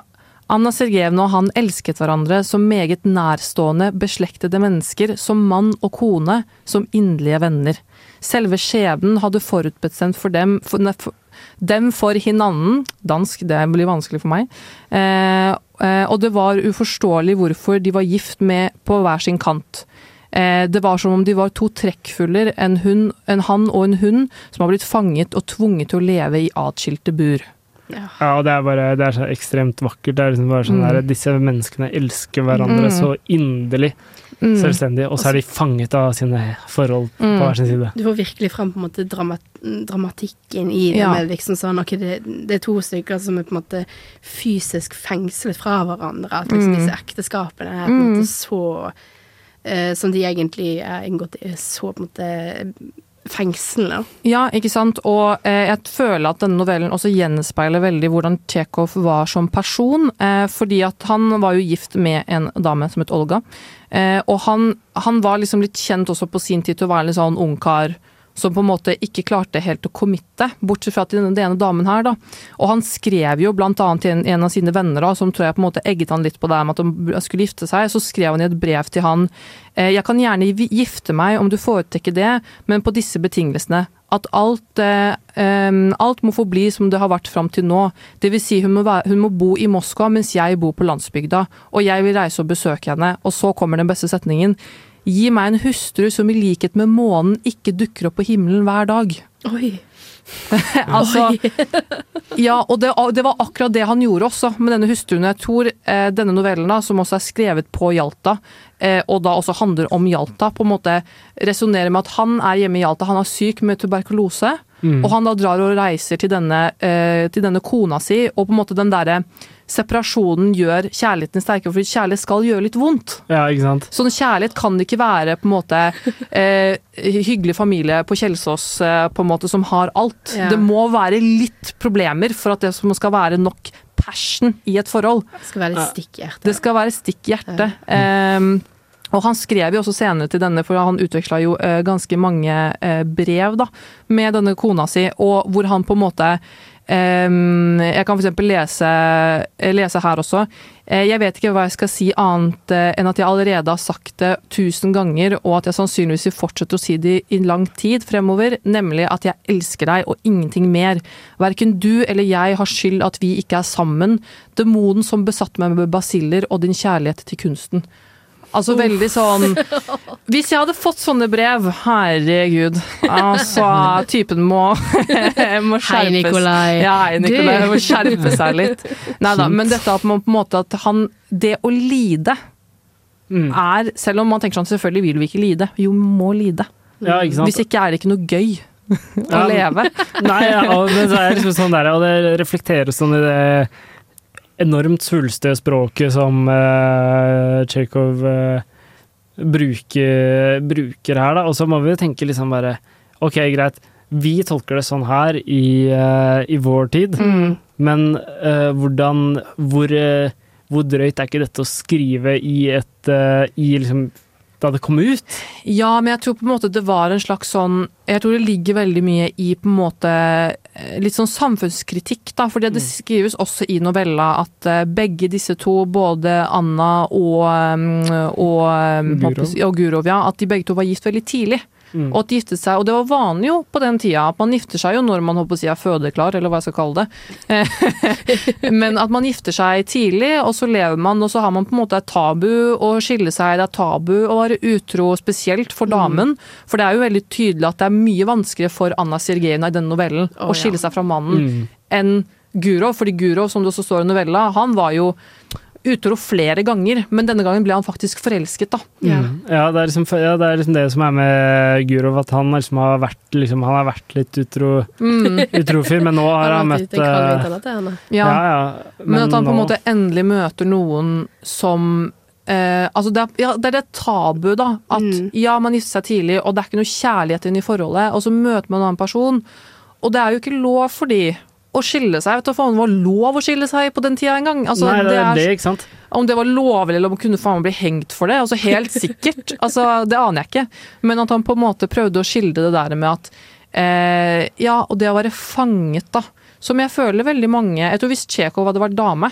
Anna Sergejevna og han elsket hverandre som meget nærstående, beslektede mennesker, som mann og kone, som inderlige venner. Selve skjebnen hadde forutbestemt for dem for, ne, for, dem for hinanden, dansk, det blir vanskelig for meg, eh, eh, og det var uforståelig hvorfor de var gift med på hver sin kant. Eh, det var som om de var to trekkfugler, en, en han og en hund, som har blitt fanget og tvunget til å leve i atskilte bur. Ja, og det er bare det er så ekstremt vakkert. Det er liksom bare sånn Mm. der, Disse menneskene elsker hverandre Mm. så inderlig Mm. selvstendig, og så er de fanget av sine forhold på Mm. hver sin side. Du får virkelig fram på en måte dramat dramatikken i det Ja. med liksom sånn okay, det, det er to stykker som er på en måte fysisk fengslet fra hverandre. At liksom Mm. disse ekteskapene er på en Mm. måte så eh, Som de egentlig er inngått i, så på en måte fengslende. Ja, ikke sant. Og eh, jeg føler at denne novellen også gjenspeiler veldig hvordan Tsjekhov var som person. Eh, fordi at han var jo gift med en dame som het Olga. Eh, og han, han var liksom litt kjent også på sin tid til å være en sånn ungkar som på en måte ikke klarte helt å committe, bortsett fra til den damen her, da. Og han skrev jo blant annet til en, en av sine venner, da, som tror jeg på en måte egget han litt på det med at de skulle gifte seg, så skrev han i et brev til han eh, Jeg kan gjerne gifte meg om du foretrekker det, men på disse betingelsene. At alt, eh, alt må forbli som det har vært fram til nå. Vil si hun hun må bo i Moskva mens jeg bor på landsbygda, og jeg vil reise og besøke henne. Og så kommer den beste setningen. Gi meg en hustru som i likhet med månen ikke dukker opp på himmelen hver dag. Oi. *laughs* altså, *laughs* ja, og det, det var akkurat det han gjorde også med denne hustruen. Jeg tror eh, denne novellen, da, som også er skrevet på Hjalta, eh, og da også handler om Hjalta, på en måte resonnerer med at han er hjemme i Hjalta, han er syk med tuberkulose, Mm. og han da drar og reiser til denne, eh, til denne kona si, og på en måte den derre separasjonen gjør kjærligheten sterkere, for kjærlighet skal gjøre litt vondt. Ja, ikke sant? Sånn kjærlighet kan ikke være på en måte eh, hyggelig familie på Kjelsås eh, på en måte som har alt. Ja. Det må være litt problemer for at det som skal være nok passion i et forhold. Det skal være stikk i hjertet. Det skal være stikk i hjertet. Ehm, og han skrev jo også senere til denne, for han utveksla jo eh, ganske mange eh, brev da, med denne kona si, og hvor han på en måte Jeg kan f.eks. Lese, eh, lese her også. Eh, jeg vet ikke hva jeg skal si annet eh, enn at jeg allerede har sagt det tusen ganger, og at jeg sannsynligvis vil fortsette å si det i lang tid fremover, nemlig at jeg elsker deg og ingenting mer. Verken du eller jeg har skyld at vi ikke er sammen. Demonen som besatte meg med basiller og din kjærlighet til kunsten. Altså Uff. veldig sånn Hvis jeg hadde fått sånne brev, herregud Altså, typen må, må skjerpes. Hei, Nikolai. Ja, hei, Nikolai. Du. Må skjerpe seg litt. Nei da, men dette at man på en måte at han Det å lide Mm. er Selv om man tenker sånn selvfølgelig vil vi ikke lide, jo, vi må lide. Ja, ikke sant? Hvis ikke er det ikke noe gøy å Ja, leve. Nei, ja, og, men så er det liksom sånn der, og det reflekteres sånn i det enormt svulstige språket som uh, Tsjekhov uh, bruker, bruker her, da. Og så må vi tenke liksom bare Ok, greit. Vi tolker det sånn her i, uh, i vår tid, Mm. men uh, hvordan hvor, eh, hvor drøyt er ikke dette å skrive i et eh, I liksom Da det kom ut? Ja, men jeg tror på en måte det var en slags sånn Jeg tror det ligger veldig mye i på en måte eh, litt sånn samfunnskritikk, da. For det skrives også i novella at eh, begge disse to, både Anna og, eh, og, eh, og Gurov, ja, at de begge to var gift veldig tidlig. Mm. Og at de giftet seg, og det var vanlig jo på den tida, at man gifter seg jo når man håper å si er fødeklar, eller hva jeg skal kalle det. *laughs* Men at man gifter seg tidlig, og så lever man, og så har man på en måte et tabu å skille seg, det er tabu å være utro, spesielt for damen. For det er jo veldig tydelig at det er mye vanskeligere for Anna Sergejevna i denne novellen Å, å skille ja. seg fra mannen Mm. enn Gurov, fordi Gurov, som det også står i novella, han var jo utro flere ganger, men denne gangen ble han faktisk forelsket, da. Ja. Mm. Ja, det er, liksom, ja, det er liksom det som er med Gurov, at han liksom har vært, liksom, han har vært litt utro, Mm. *laughs* utrofyr, men nå har han han møtt ute i kalde eh, Anna. Ja. Ja, ja. Men, at han på en nå- måte endelig møter noen som eh, altså det, er, ja, det er det tabu, da. At Mm. ja, man gifter seg tidlig, og det er ikke noe kjærlighet inn i forholdet. Og så møter man en annen person, og det er jo ikke lov for de å skille seg. Vet du faen, det var lov å skille seg på den tida engang. Altså, Nei, det er det, er, ikke sant? om det var lovlig eller om kunne faen meg bli hengt for det, altså helt sikkert. *laughs* altså, det aner jeg ikke. Men at han på en måte prøvde å skildre det der med at eh, Ja, og det å være fanget, da. Som jeg føler veldig mange Jeg tror hvis Tsjekhov hadde vært dame,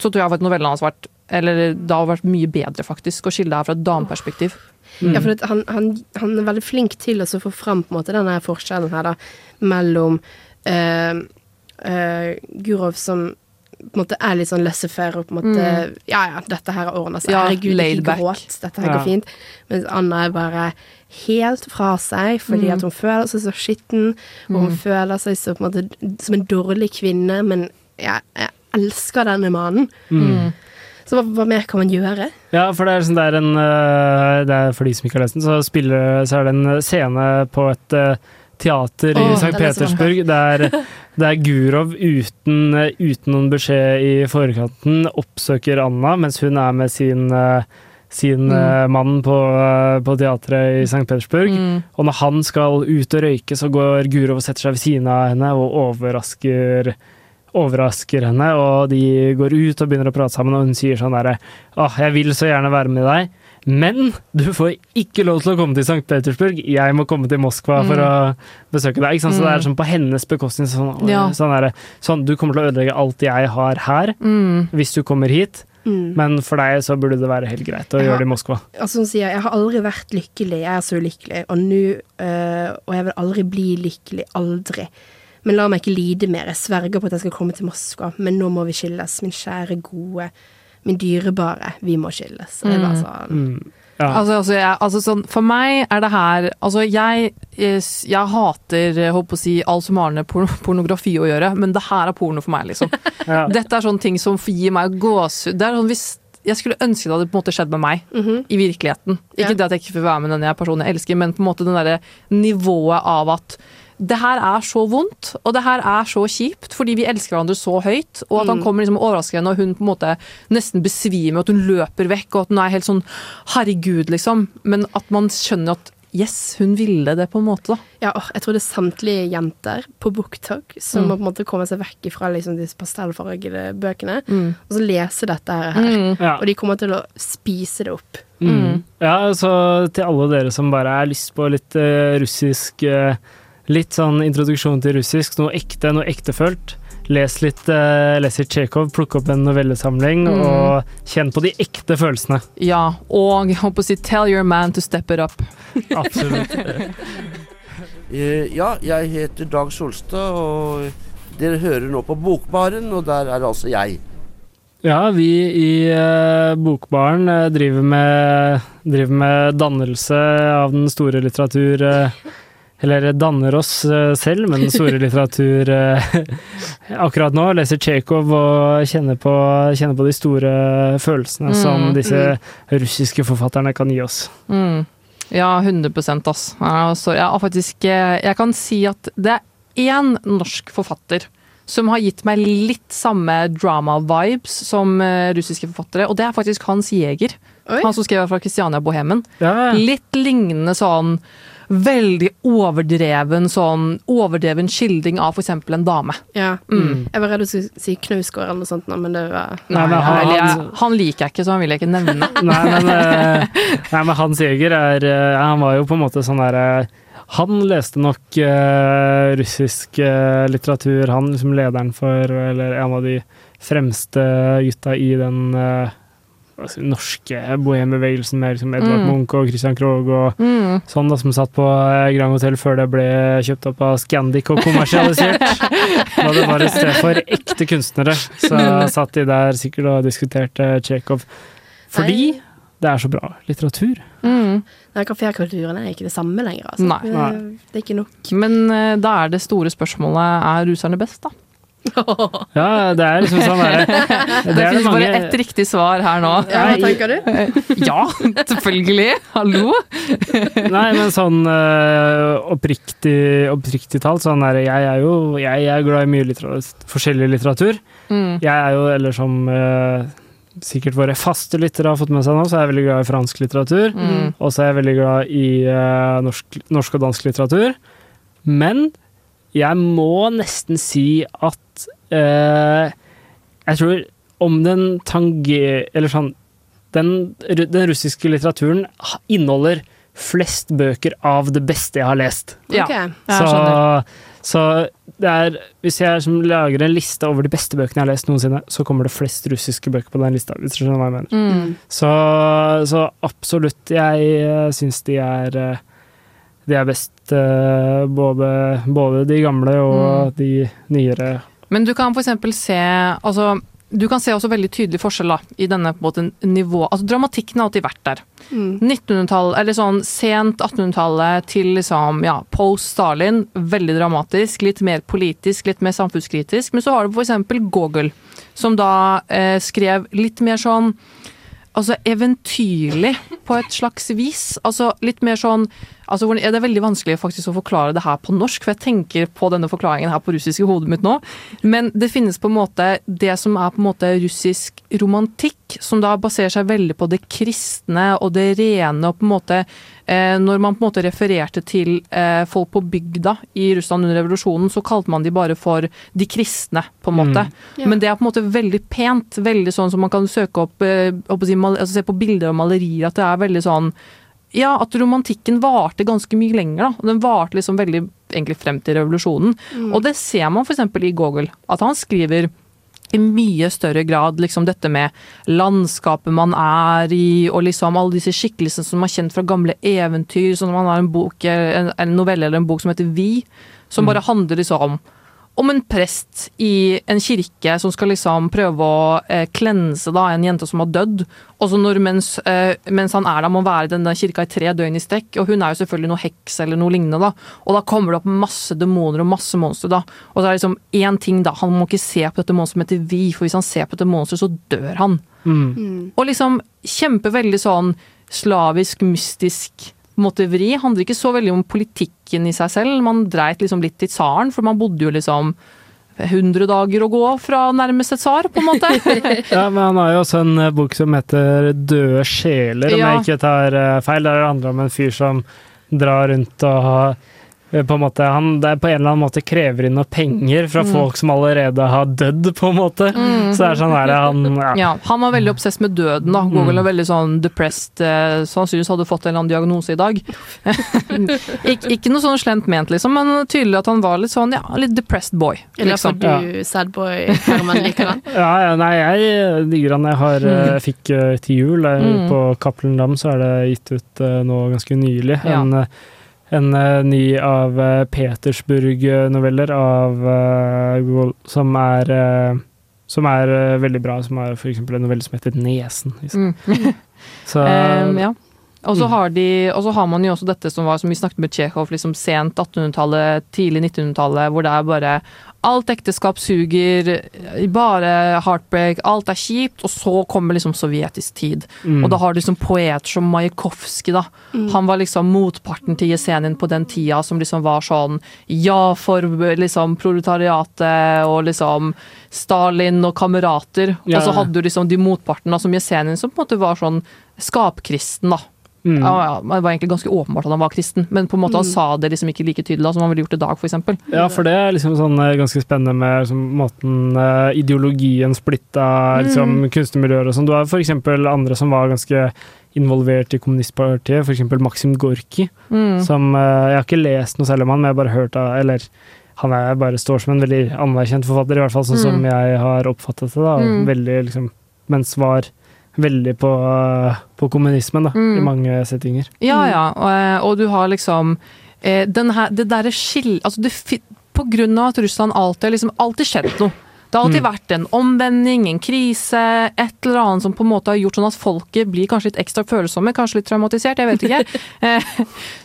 så tror jeg at novellen hans vært Eller det har vært mye bedre, faktisk, å skille det her fra et dameperspektiv. Ja, for han, han, han er veldig flink til å få fram på en måte denne forskjellen her da, mellom eh, eh, Gurov som på en måte er litt sånn laissez-faire og på en måte Mm. Ja, ja, dette her ordner seg. Ja, Herregud, ikke gråt. Dette her Ja. går fint. Mens Anna er bare helt fra seg fordi Mm. at hun føler seg så skitten, og hun Mm. føler seg så på en måte som en dårlig kvinne, men jeg, jeg elsker denne mannen. Mm. Så hva, hva mer kan man gjøre? Ja, for det er, sånn, det er en øh, Det er for de som ikke har lest den, så, spiller, så er det en scene på et teater teater i St. er. Petersburg der *laughs* det er Gurov uten, øh, uten noen beskjed i forkanten oppsøker Anna mens hun er med sin øh, sin Mm. øh, mann på, på teatret i St. Petersburg. Mm. Og når han skal ut og røyke, så går Gurov og setter seg ved siden av henne og overrasker overrasker henne, og de går ut og begynner å prate sammen, og hun sier sånn derre Åh, jeg vil så gjerne være med deg, men du får ikke lov til å komme til St. Petersburg, jeg må komme til Moskva for Mm. å besøke deg. Så det er Mm. sånn på hennes bekostning. Sånn, Ja. sånn, der, sånn, du kommer til å ødelegge alt jeg har her, Mm. hvis du kommer hit, Mm. men for deg så burde det være helt greit å Ja. gjøre det i Moskva. Altså sier 'jeg har aldri vært lykkelig, jeg er så ulykkelig', og nå øh, Og jeg vil aldri bli lykkelig. Aldri. Men la meg ikke lide mer. Jeg sverger på at jeg skal komme til Moskva, men nå må vi skilles. Min kjære, gode, min dyrebare. Vi må skilles. Og det var Mm. sånn Mm. Ja. Altså, altså, jeg, altså sånn, for meg er det her Altså, jeg, jeg, jeg hater jeg håper å si, alt som har med por pornografi å gjøre, men det her er porno for meg, liksom. *laughs* Ja. Dette er sånne ting som gir meg gåsehud. Det sånn hvis jeg skulle ønske det hadde på en måte skjedd med meg, i virkeligheten. Ja. Ikke det at jeg ikke får være med den jeg personen jeg elsker, men på en måte den derre nivået av at det her er så vondt, og det her er så kjipt, fordi vi elsker hverandre så høyt. Og at han Mm. kommer liksom overraskende, og hun på en måte nesten besvimer, og at hun løper vekk, og at hun er helt sånn herregud, liksom. Men at man skjønner at yes, hun ville det på en måte, da. Ja, jeg tror det er samtlige jenter på BookTok som Mm. må på en måte komme seg vekk fra liksom disse pastellfargede bøkene, Mm. og så lese dette her. Mm. Ja. Og de kommer til å spise det opp. Mm. Ja, så til alle dere som bare har lyst på litt uh, russisk eh, Litt sånn introduksjon til russisk, noe ekte, noe ektefølt. Les litt, uh, les litt Tsjekhov, plukk opp en novellesamling, Mm. og kjenn på de ekte følelsene. Ja, og jeg håper å si 'tell your man to step it up'. *laughs* Absolutt. *laughs* Eh, ja, jeg heter Dag Solstad, og dere hører nå på Bokbaren, og der er altså jeg. Ja, vi i eh, Bokbaren eh, driver, med, driver med dannelse av den store litteratur eh, Eller danner oss eh, selv, men den store *laughs* litteratur eh, *laughs* akkurat nå. Leser Tsjekhov og kjenner på, kjenner på de store følelsene Mm, som disse mm. russiske forfatterne kan gi oss. Mm. Ja, 100 ass. Altså, jeg faktisk eh, Jeg kan si at det er én norsk forfatter som har gitt meg litt samme drama-vibes som eh, russiske forfattere, og det er faktisk Hans Jæger. Han som skrev fra Kristiania Bohemen. Ja. Litt lignende sånn veldig overdreven sånn overdreven skildring av f.eks. en dame. Ja. Mm. Jeg var redd du skulle si Knausgård eller noe sånt, nå, men det var Nei, men han- jeg, han- han liker jeg ikke, så han vil jeg ikke nevne. *laughs* Nei, men, eh, nei, men Hans Jæger er eh, Han var jo på en måte sånn derre Han leste nok uh, russisk uh, litteratur, han liksom lederen for Eller en av de fremste gutta i den eh, si, norske bohembevegelsen med liksom Edvard Mm. Munch og Christian Krogh og Mm. sånn, da, som satt på eh, Grand Hotel før det ble kjøpt opp av Scandic og kommersialisert. da det var et sted for ekte kunstnere. Så *laughs* satt de der sikkert og diskuterte Tsjekhov. Fordi det er så bra litteratur. Mm. Nei, kafékulturen er ikke det samme lenger, altså. Nei. Det, Nei. det er ikke nok. Men eh, da er det store spørsmålet er russerne best, da? Ja, det er liksom sånn der, Det, *laughs* Det er det finnes mange bare ett riktig svar her nå. Ja, hva tenker du? *laughs* ja, selvfølgelig. Hallo. *laughs* Nei, men sånn øh, oppriktig, oppriktig talt, sånn der, jeg er jo jeg er glad i mye litteratur, forskjellig litteratur. Mm. Jeg er jo, eller som øh, sikkert våre faste lyttere har fått med seg nå, så er jeg veldig glad i fransk litteratur. Mm. Og så er jeg veldig glad i øh, norsk, norsk og dansk litteratur. Men jeg må nesten si at uh, Jeg tror om den tanger... Eller sånn den, den russiske litteraturen inneholder flest bøker av det beste jeg har lest. Ja, Ok. jeg Så. Så det er Hvis jeg som lager en liste over de beste bøkene jeg har lest noensinne, så kommer det flest russiske bøker på den lista, hvis du skjønner hva jeg mener. Mm. Så, så absolutt, jeg uh, syns de er eh, de er best, eh, både, både de gamle og de nyere. Men du kan for eksempel se altså, du kan se også veldig tydelig forskjell da, i denne på en måte, nivå altså Dramatikken har alltid vært der. Mm. 1900-tallet, eller sånn sent 1800-tallet til liksom, ja, post Stalin, veldig dramatisk. Litt mer politisk, litt mer samfunnskritisk. Men så har du for eksempel Gogol, som da eh, skrev litt mer sånn Altså eventyrlig, på et slags vis. Altså litt mer sånn altså, Det er veldig vanskelig faktisk å forklare det her på norsk, for jeg tenker på denne forklaringen her på russisk i hodet mitt nå. Men det finnes på en måte det som er på en måte russisk romantikk, som da baserer seg veldig på det kristne og det rene, og på en måte eh, Når man på en måte refererte til eh, folk på bygda i Russland under revolusjonen, så kalte man de bare for de kristne, på en måte. Mm. Ja. Men det er på en måte veldig pent, veldig sånn som man kan søke opp eh, å si, altså, Se på bilder og malerier, at det er veldig sånn ja, at romantikken varte ganske mye lenger. da, Den varte liksom veldig egentlig frem til revolusjonen. Mm. Og det ser man f.eks. i Gogol, at han skriver i mye større grad liksom dette med landskapet man er i, og liksom alle disse skikkelsene som man er kjent fra gamle eventyr. Sånn man har en bok, en, en novelle eller en bok som heter Vi, som bare handler liksom om en prest i en kirke som skal liksom prøve å eh, klense da, en jente som har dødd. Og så når, mens, eh, mens han er der, må være i denne kirka i tre døgn i strekk. Og hun er jo selvfølgelig noe heks eller noe lignende, da. Og da kommer det opp masse demoner og masse monstre, da. Og så er det liksom én ting, da. Han må ikke se på dette monsteret som heter Vi, for hvis han ser på dette monsteret, så dør han. Mm. Og liksom kjempeveldig sånn slavisk, mystisk på en måte vri. Handler ikke så veldig om politikken i seg selv. Man dreit liksom litt i tsaren, for man bodde jo liksom 100 dager å gå fra nærmeste tsar, på en måte. *laughs* Ja, men han har jo også en eh, bok som heter Døde sjeler, om Ja. jeg ikke tar eh, feil. Der handler det om en fyr som drar rundt og har på en måte, han det på en eller annen måte krever inn noe penger fra Mm. folk som allerede har dødd, på en måte. Mm. Så det er sånn der, han ja. Ja, han var veldig obsess med døden. da. Google Mm. er veldig sånn depressed. eh, Sannsynligvis hadde fått en eller annen diagnose i dag. *laughs* Ik ikke noe sånn slemt ment, liksom, men tydelig at han var litt sånn, ja, litt depressed boy. Eller Liksom. derfor du, sadboy, Herman, liker han? *laughs* Ja, ja, nei, jeg digger han. Jeg har, eh, Mm. jeg fikk eh, til jul eh, Mm. på Cappelen Dam, så er det gitt ut eh, nå ganske nylig. Ja. En, eh, en eh, ny av eh, Petersburg-noveller av eh, som er som er veldig bra, som er f.eks. en novelle som heter Nesen. Liksom. Mm. Så *laughs* um, ja. Og så Mm. har, de, har man jo også dette som var som vi snakket med Tsjekhov, liksom sent 1800-tallet, tidlig 1900-tallet, hvor det er bare Alt ekteskap suger, bare heartbreak, alt er kjipt, og så kommer liksom sovjetisk tid. Mm. Og da har du liksom poeter som Majakovskij, da. Mm. Han var liksom motparten til Jesenin på den tida, som liksom var sånn ja for liksom proletariatet og liksom Stalin og kamerater. Ja. Og så hadde du liksom de motpartene som Jesenin, som på en måte var sånn skapkristen, da. Mm. Ja, det var egentlig ganske åpenbart at han var kristen, men på en måte han Mm. sa det liksom ikke like tydelig da, som han ville gjort i dag, eksempel. Ja, for det er liksom sånn eh, ganske spennende med liksom, måten eh, ideologien splitta liksom, Mm. kunstnermiljøer og sånn. Du har f.eks. andre som var ganske involvert i kommunistpartiet, f.eks. Maxim Gorki. Mm. Som eh, Jeg har ikke lest noe særlig om han, men jeg har bare hørt av Eller han er bare står som en veldig anerkjent forfatter, i hvert fall sånn som Mm. jeg har oppfattet det. da, Mm. Veldig liksom Mens var veldig på, på kommunismen, da, Mm. i mange settinger. Ja, ja, og, eh, og du har liksom eh, den her, det derre skill... Altså, det, på grunn av at Russland alltid har liksom alltid skjedd noe. Det har alltid Mm. vært en omvending, en krise, et eller annet som på en måte har gjort sånn at folket blir kanskje litt ekstra følsomme, kanskje litt traumatisert, jeg vet ikke. *laughs* Eh,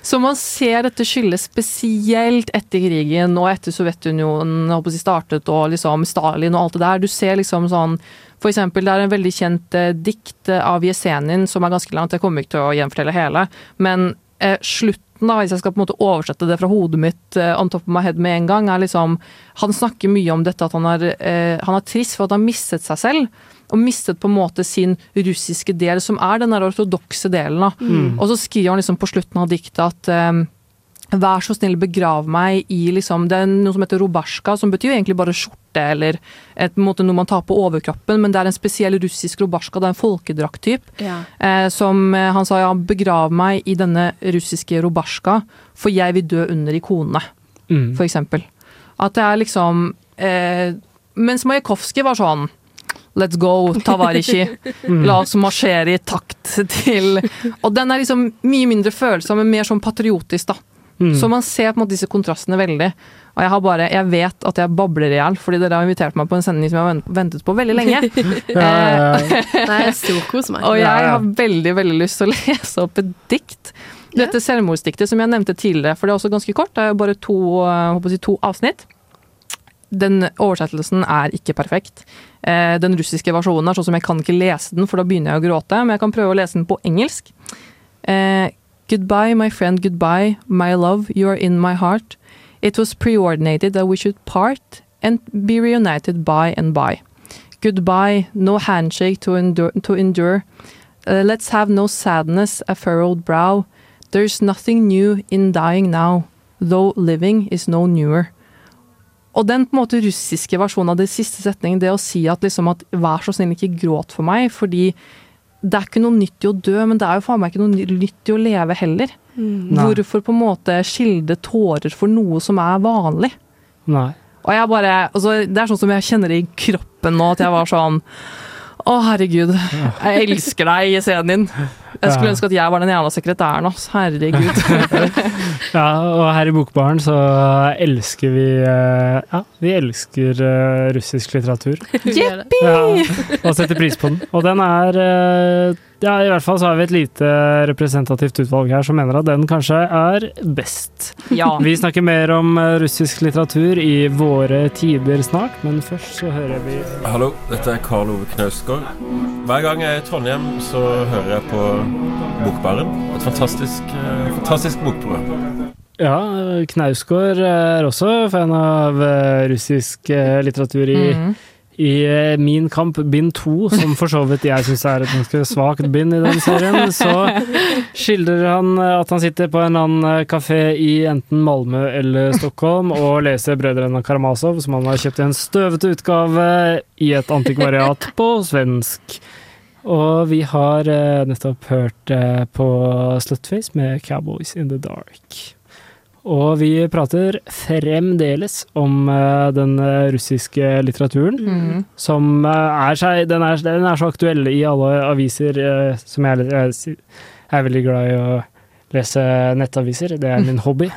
Så man ser dette skillet spesielt etter krigen og etter Sovjetunionen på å startet og liksom Stalin og alt det der. Du ser liksom sånn for eksempel, det er en veldig kjent eh, dikt eh, av Jesenin som er ganske langt, jeg kommer ikke til å gjenfortelle hele, men eh, slutten da, hvis jeg skal på en måte oversette det fra hodet mitt eh, on top of my head med en gang, er liksom Han snakker mye om dette at han er, eh, han er trist for at han har mistet seg selv. Og mistet på en måte sin russiske del, som er den der ortodokse delen. Mm. Og så skriver han liksom på slutten av diktet at eh, Vær så snill, begrav meg i liksom, Det er noe som heter robasjka, som betyr jo egentlig bare skjorte eller et, måte, noe man tar på overkroppen, men det er en spesiell russisk robasjka, det er en folkedrakttyp. Ja. Eh, som eh, han sa ja, begrav meg i denne russiske robasjka, for jeg vil dø under ikonene, Mm. for eksempel. At det er liksom eh, Mens Majakovskij var sånn Let's go, Tavarishi. *laughs* La oss marsjere i takt til Og den er liksom mye mindre følsom, men mer sånn patriotisk, da. Mm. Så man ser på en måte disse kontrastene veldig. Og jeg har bare, jeg vet at jeg babler i hjel, fordi dere har invitert meg på en sending som jeg har ventet på veldig lenge. *laughs* Ja, ja, ja. Nei, jeg storkoser meg. *laughs* Og jeg har veldig veldig lyst til å *laughs* lese opp et dikt. Dette selvmordsdiktet som jeg nevnte tidligere, for det er også ganske kort. Det er jo bare to, eh, si, to avsnitt. Den oversettelsen er ikke perfekt. Eh, Den russiske versjonen er sånn som jeg kan ikke lese den, for da begynner jeg å gråte, men jeg kan prøve å lese den på engelsk. Eh, Goodbye, my friend, goodbye, my love, you are in my heart. It was preordinated that we should part and be reunited by and by. Goodbye, no handshake to endure. To endure. Uh, let's have no sadness, a furrowed brow. There's nothing new in dying now, though living is no newer. Og den på en måte russiske versjonen av det siste setningen, det å si at liksom at vær så snill ikke gråt for meg, fordi det er ikke noe nytt i å dø, men det er jo faen meg ikke noe nytt i å leve heller. Mm. Hvorfor på en måte skilde tårer for noe som er vanlig? Nei. Og jeg bare, altså, Det er sånn som jeg kjenner i kroppen nå, at jeg var sånn Å, herregud. Jeg elsker deg, i scenen din. Jeg skulle Ja. ønske at jeg var den jævla sekretæren. ass. Herregud. *laughs* Ja, og her i Bokbaren så elsker vi eh, Ja, vi elsker eh, russisk litteratur. Jippi! Ja, og setter pris på den. Og den er eh, Ja, i hvert fall så har vi et lite representativt utvalg her som mener at den kanskje er best. Ja. *laughs* Vi snakker mer om eh, russisk litteratur i våre tider snart, men først så hører vi Hallo, dette er Karl Ove Knausgård. Hver gang jeg er i Trondheim, så hører jeg på Bokbaren. Et fantastisk, eh, fantastisk bokprogram. Ja, Knausgård er også fan av eh, russisk litteratur i, Mhm. I eh, Min kamp bind 2, som for så vidt jeg syns er et ganske svakt bind i den serien. Så skildrer han eh, at han sitter på en annen kafé i enten Malmö eller Stockholm og leser Brødrene Karamazov, som han har kjøpt i en støvete utgave i et antikvariat på svensk. Og vi har eh, nettopp hørt eh, på Slutface med 'Cowboys in the Dark'. Og vi prater fremdeles om eh, den eh, russiske litteraturen, mm. som eh, er, seg, den, er, den er så aktuell i alle aviser eh, som jeg, jeg, jeg er veldig glad i å lese nettaviser. Det er min hobby.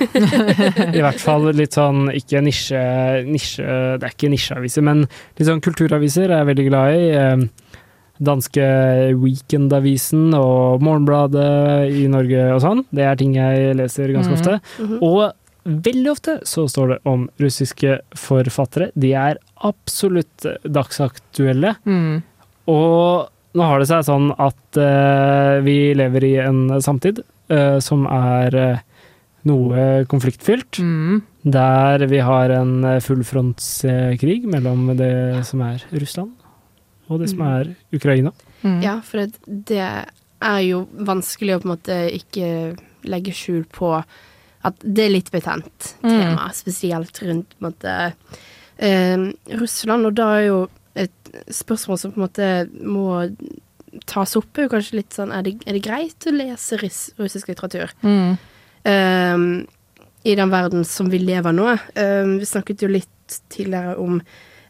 *laughs* I hvert fall litt sånn, ikke nisje, nisje Det er ikke nisjeaviser, men litt sånn kulturaviser er jeg veldig glad i. Eh, Weekend-avisen og Morgenbladet i Norge og sånn. Det er ting jeg leser ganske Mhm. ofte. -hmm. Og veldig ofte så står det om russiske forfattere. De er absolutt dagsaktuelle. Mm. Og nå har det seg sånn at uh, vi lever i en samtid uh, som er uh, noe konfliktfylt. Mm. Der vi har en fullfrontskrig mellom det som er Russland og det som Mm. er Ukraina. Mm. Ja, for det, det er jo vanskelig å på en måte ikke legge skjul på at det er litt betent Mm. tema, spesielt rundt på en måte eh, Russland. Og da er jo et spørsmål som på en måte må tas opp, er jo kanskje litt sånn Er det, er det greit å lese russ, russisk litteratur? Mm. um, i den verden som vi lever nå. Um, vi snakket jo litt tidligere om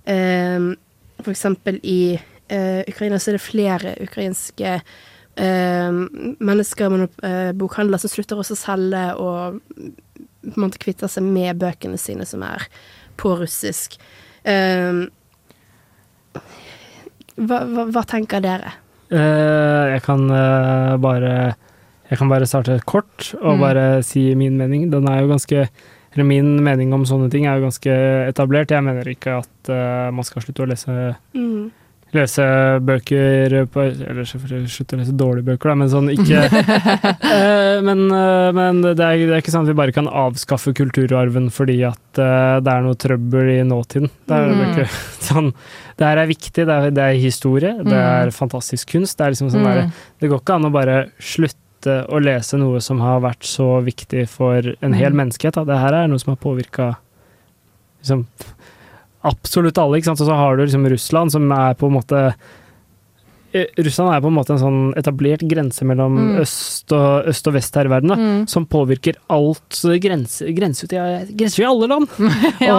um, for eksempel i uh, Ukraina så er det flere ukrainske um, mennesker med uh, bokhandler som slutter også å selge og på en måte kvitter seg med bøkene sine som er på russisk. Um, hva, hva, hva tenker dere? Eh, jeg kan eh, bare Jeg kan bare starte kort og Mm. bare si min mening. Den er jo ganske eller Min mening om sånne ting er jo ganske etablert. Jeg mener ikke at uh, man skal slutte å lese Mm. lese bøker på Eller slutte å lese dårlige bøker, da, men sånn ikke uh, *laughs* men, uh, men det, er, det er ikke sånn at vi bare kan avskaffe kulturarven fordi at det er noe trøbbel i nåtiden. Det er, Mm. ikke *laughs* sånn Det her er viktig, det er, det er historie, det Mm. er fantastisk kunst. Det er liksom sånn Mm. derre- Det går ikke an å bare slutte å lese noe som har vært så viktig for en hel Mm. menneskehet. Det her er noe som har påvirka liksom, absolutt alle. Og så har du liksom Russland, som er på en måte eh, Russland er på en måte en sånn etablert grense mellom Mm. øst, og, øst og vest her i verden, da, Mm. som påvirker alt grense, grenser til grenser til alle land! *laughs* Ja.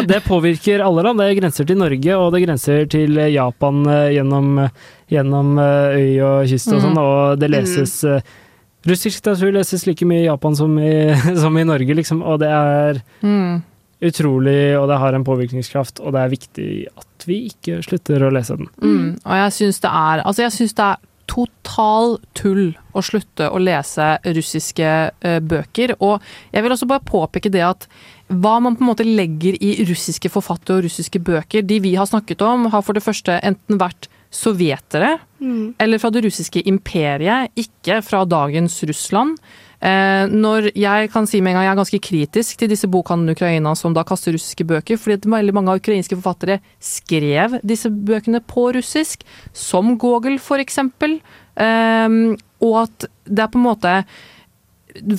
og det påvirker alle land. Det grenser til Norge, og det grenser til Japan eh, gjennom, gjennom eh, øy og kyst og Mm. sånn, og det leses eh, Russisk litteratur leses like mye i Japan som i, *laughs* som i Norge, liksom, og det er Mm. utrolig, og det har en påvirkningskraft, og det er viktig at vi ikke slutter å lese den. Mm. Og jeg syns det er Altså, jeg syns det er total tull å slutte å lese russiske uh, bøker. Og jeg vil også bare påpeke det at hva man på en måte legger i russiske forfattere og russiske bøker, de vi har snakket om, har for det første enten vært sovjetere Mm. eller fra det russiske imperiet, ikke fra dagens Russland. Eh, når jeg kan si med en gang jeg er ganske kritisk til disse bokhandlene i Ukraina som da kaster russiske bøker, fordi veldig mange av ukrainske forfattere skrev disse bøkene på russisk, som Gogel for eksempel, eh, og at det er på en måte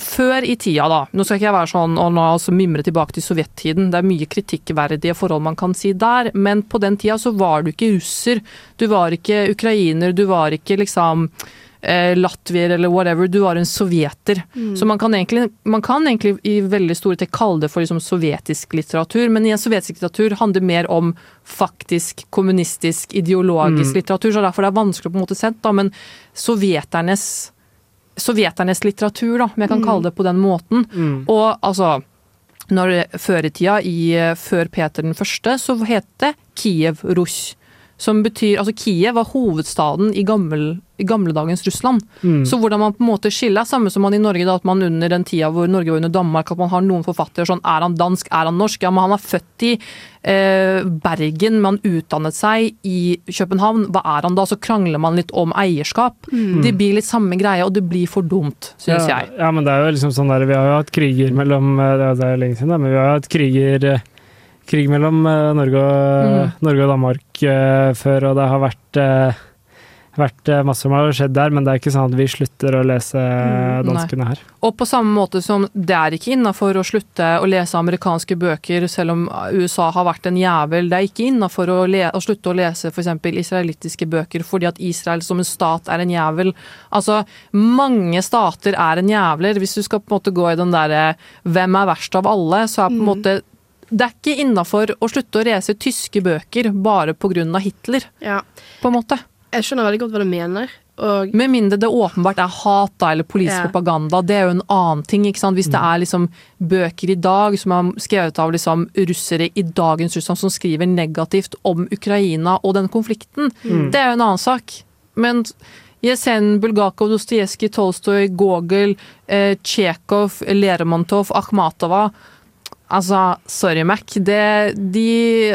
før i tida, da, nå skal ikke jeg være sånn og nå altså mimre tilbake til sovjettiden, det er mye kritikkverdige forhold man kan si der, men på den tida så var du ikke russer, du var ikke ukrainer, du var ikke liksom eh, latvier eller whatever, du var en sovjeter. Mm. Så man kan, egentlig, man kan egentlig i veldig store trekk kalle det for liksom sovjetisk litteratur, men i en sovjetisk litteratur handler det mer om faktisk kommunistisk, ideologisk Mm. litteratur, så derfor det er vanskelig å på en måte sett, da, men sovjeternes sovjeternes litteratur, da, om jeg kan Mm. kalle det på den måten. Mm. Og altså når Før i tida, i, før Peter den første, så het det Kiev Russ. Som betyr Altså, Kiev var hovedstaden i, gammel, i gamledagens Russland. Mm. Så hvordan man på en måte skiller, samme som man i Norge, da, at man under den tida hvor Norge var under Danmark, at man har noen forfattere sånn Er han dansk, er han norsk? Ja, men han er født i eh, Bergen, men han utdannet seg i København. Hva er han da? Så krangler man litt om eierskap. Mm. Det blir litt samme greie, og det blir for dumt, syns ja, jeg. Ja, men det er jo liksom sånn der, vi har jo hatt kriger mellom eh, Det er- er lenge siden, da, men vi har jo hatt kriger eh, Krig mellom eh, Norge og, Mm. Norge og Danmark eh, før, og det har vært eh, vært masse som har skjedd der, men det er ikke sånn at vi slutter å lese Mm, nei. danskene her. Og på samme måte som det er ikke innafor å slutte å lese amerikanske bøker, selv om USA har vært en jævel. Det er ikke innafor å, å slutte å lese f.eks. israelittiske bøker fordi at Israel som en stat er en jævel. Altså, mange stater er en jævler. Hvis du skal på en måte gå i den derre hvem er verst av alle, så er på en måte det er ikke innafor å slutte å lese tyske bøker bare pga. Hitler, Ja. på en måte. Jeg skjønner veldig godt hva du mener. Og Med mindre det åpenbart er hat da, eller politisk Ja. propaganda. Det er jo en annen ting. ikke sant? Hvis det er liksom bøker i dag som er skrevet av liksom russere i dagens Russland som skriver negativt om Ukraina og den konflikten, Mm. det er jo en annen sak. Men Jesen, Bulgakov, Dostojevskij, Tolstoy, Gogol, eh, Tsjekhov, Lermontov, Akhmatova Altså, sorry, Mac. Det, de,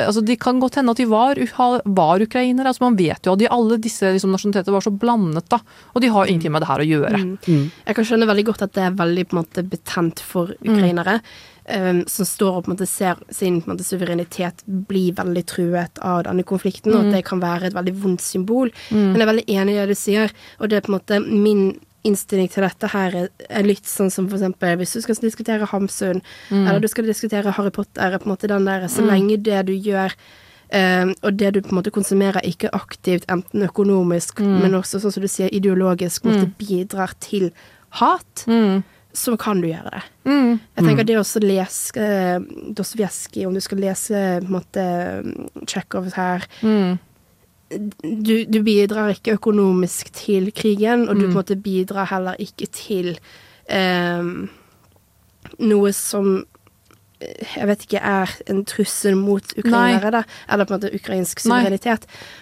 altså, de kan godt hende at de var, var ukrainere. Altså, man vet jo at de, alle disse liksom, nasjonaliteter var så blandet, da. Og de har ingenting med det her å gjøre. Mm. Jeg kan skjønne veldig godt at det er veldig på en måte, betent for ukrainere. um, som står og på en måte ser sin måte, suverenitet bli veldig truet av denne konflikten, og Mm. at det kan være et veldig vondt symbol. Mm. Men jeg er veldig enig i det du sier, og det er på en måte min innstilling til dette her er, litt sånn som for eksempel hvis du skal diskutere Hamsun, Mm. eller du skal diskutere Harry Potter, er på en måte den der Så Mm. lenge det du gjør eh, og det du på en måte konsumerer, ikke aktivt, enten økonomisk, Mm. men også sånn som du sier, ideologisk, på en bidrar til hat, så kan du gjøre det. Mm. Jeg tenker det å lese eh, Dostojevskij, om du skal lese på en måte Tsjekhov her Mm. Du, du bidrar ikke økonomisk til krigen, og du Mm. på en måte bidrar heller ikke til um, noe som eh, jeg vet ikke er en trussel mot ukrainere, da, eller på en måte ukrainsk Nei.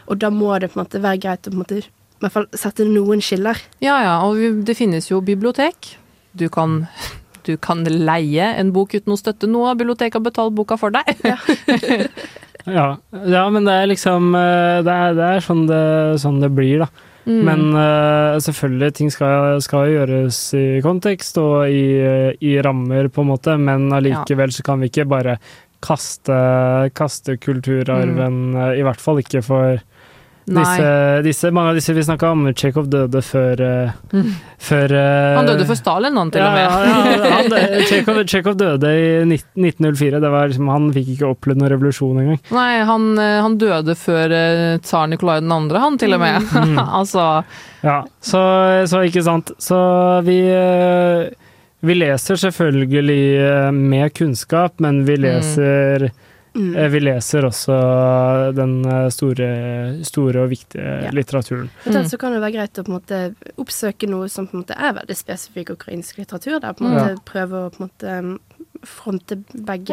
Og da må det på en måte være greit å på en måte, i hvert fall sette noen skiller. Ja ja, og det finnes jo bibliotek. Du kan, du kan leie en bok uten å støtte noe. Biblioteket har betalt boka for deg. Ja, *laughs* ja men det er liksom eh, Det er, det er sånn, det, sånn det blir, da. Mm. Men uh, selvfølgelig, ting skal, skal gjøres i kontekst og i, i rammer, på en måte, men allikevel så kan vi ikke bare kaste, kaste kulturarven, Mm. eh, i hvert fall ikke for Disse, disse, mange av disse vi snakka om, Tsjekhov døde før, eh, Mm. før eh, Han døde før Stalin, han til og med. Ja, Tsjekhov, *laughs* døde i 19- 1904. Det var liksom, han fikk ikke opplevd noen revolusjon engang. Nei, han, eh, han døde før tsar Nikolai 2., han til og med. Mm. *laughs* altså Ja, så, så ikke sant. Så vi Vi leser selvfølgelig med kunnskap, men vi leser Mm. Eh, Vi leser også den eh, store, store og viktige Ja. litteraturen. Mm. så kan det være greit å på en måte oppsøke noe som på en måte er veldig spesifikk ukrainsk litteratur. Der på en måte Ja. prøve å på en måte fronte begge.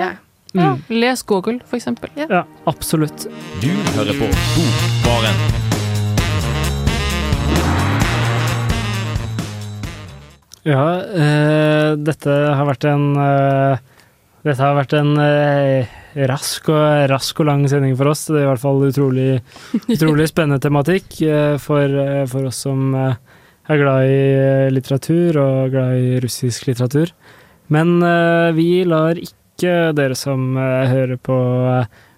ja, Mm. Les Gogol, for eksempel. Ja, absolutt. Du hører på Bokbaren. Ja, øh, dette har vært en øh, Dette har vært en eh, rask og rask og lang sending for oss. Det er i hvert fall utrolig, utrolig spennende tematikk eh, for, eh, for oss som eh, er glad i litteratur og glad i russisk litteratur. Men vi lar ikke dere som hører på,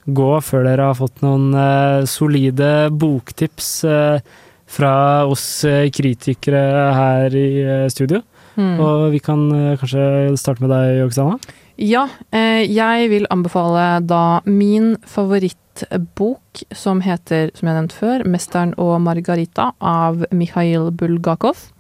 gå før dere har fått noen solide boktips fra oss kritikere her i studio. Mm. Og vi kan eh, kanskje starte med deg, Oksana? Ja, eh, jeg vil anbefale da min favorittbok, som heter, som jeg nevnte før, 'Mesteren og Margarita' av Mikhail Bulgakov.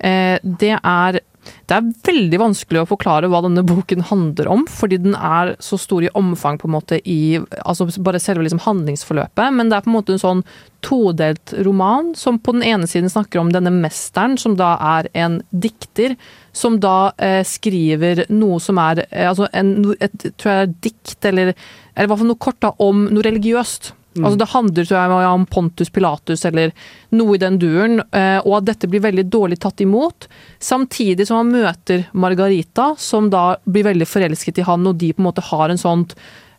Eh, det er det er veldig vanskelig å forklare hva denne boken handler om, fordi den er så stor i omfang på en måte i altså bare selve liksom handlingsforløpet. Men det er på en måte en sånn todelt roman som på den ene siden snakker om denne mesteren, som da er en dikter, som da eh, skriver noe som er eh, altså en, et, tror jeg, dikt, eller, eller i hvert fall noe kort da, om noe religiøst. Mm. Altså Det handler tror jeg, om Pontus Pilatus eller noe i den duren, eh, og at dette blir veldig dårlig tatt imot. Samtidig som han møter Margarita, som da blir veldig forelsket i han, og de på en måte har en sånt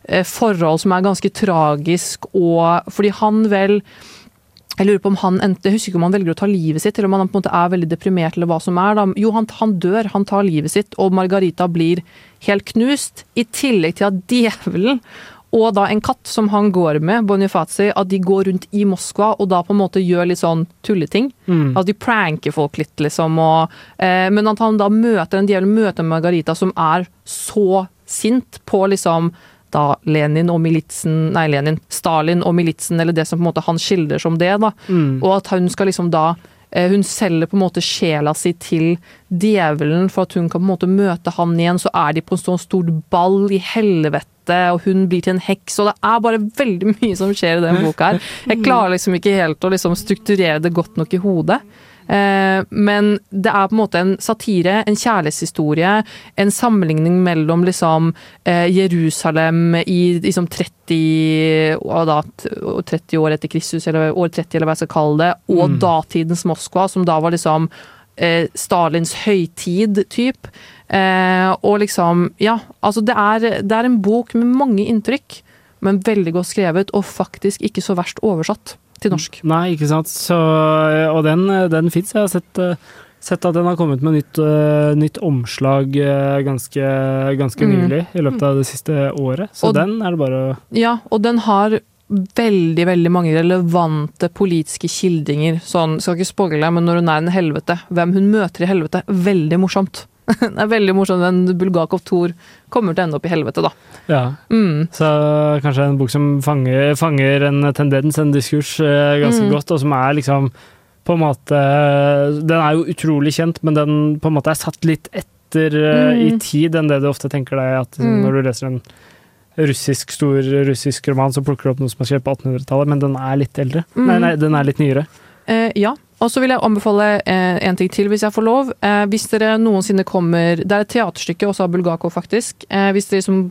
eh, forhold som er ganske tragisk, og fordi han vel jeg lurer på om han enten, jeg husker ikke om han velger å ta livet sitt, eller om han på en måte er veldig deprimert, eller hva som er. Da. Jo, han, han dør, han tar livet sitt, og Margarita blir helt knust. I tillegg til at djevelen og da en katt som han går med, Bonifazi, at de går rundt i Moskva og da på en måte gjør litt sånn tulleting. Mm. Altså de pranker folk litt, liksom. Og, eh, men at han da møter en djevel, møter Margarita som er så sint på liksom da Lenin og militsen Nei, Lenin. Stalin og militsen, eller det som på en måte han skildrer som det, da. Mm. Og at hun skal liksom da eh, hun selger på en måte sjela si til djevelen for at hun kan på en måte møte han igjen. Så er de på en sånn stor ball i helvete, og hun blir til en heks. Og det er bare veldig *laughs* mye som skjer i den boka her. Jeg klarer liksom ikke helt å liksom strukturere det godt nok i hodet. Eh, men det er på en måte en satire, en kjærlighetshistorie, en sammenligning mellom liksom eh, Jerusalem i liksom 30, da, 30 år etter Kristus, eller år 30, eller hva jeg skal kalle det, og Mm. datidens Moskva, som da var liksom eh, Stalins høytid, typ. Eh, og liksom, ja, altså det er, det er en bok med mange inntrykk, men veldig godt skrevet, og faktisk ikke så verst oversatt til norsk. Nei, ikke sant. Så, og den, den fins. Jeg har sett, eh, sett at den har kommet med nytt, eh, nytt omslag eh, ganske, ganske Mm. nylig, i løpet av det siste året. Så Og- den er det bare å Ja, og den har veldig, veldig mange relevante politiske kildinger. Sånn, skal ikke spoile, men når hun er en helvete, hvem hun møter i helvete, veldig morsomt. *laughs* det er veldig morsomt, den Bulgakov Thor kommer til å ende opp i helvete, da. Ja. Mm. Så kanskje en bok som fanger, fanger en tendens, en diskurs, eh, ganske Mm. godt, og som er liksom på en måte Den er jo utrolig kjent, men den på en måte er satt litt etter mm. i Mm. tid enn det du ofte tenker deg at Mm. når du leser en russisk, stor russisk roman, så plukker du opp noe som er skrevet på 1800-tallet, men den er litt eldre. Mm. Nei, nei, den er litt nyere. Eh, ja. Og så vil jeg anbefale eh, en ting til, hvis jeg får lov. Eh, hvis dere noensinne kommer Det er et teaterstykke også av Bulgakov, faktisk. Eh, hvis dere som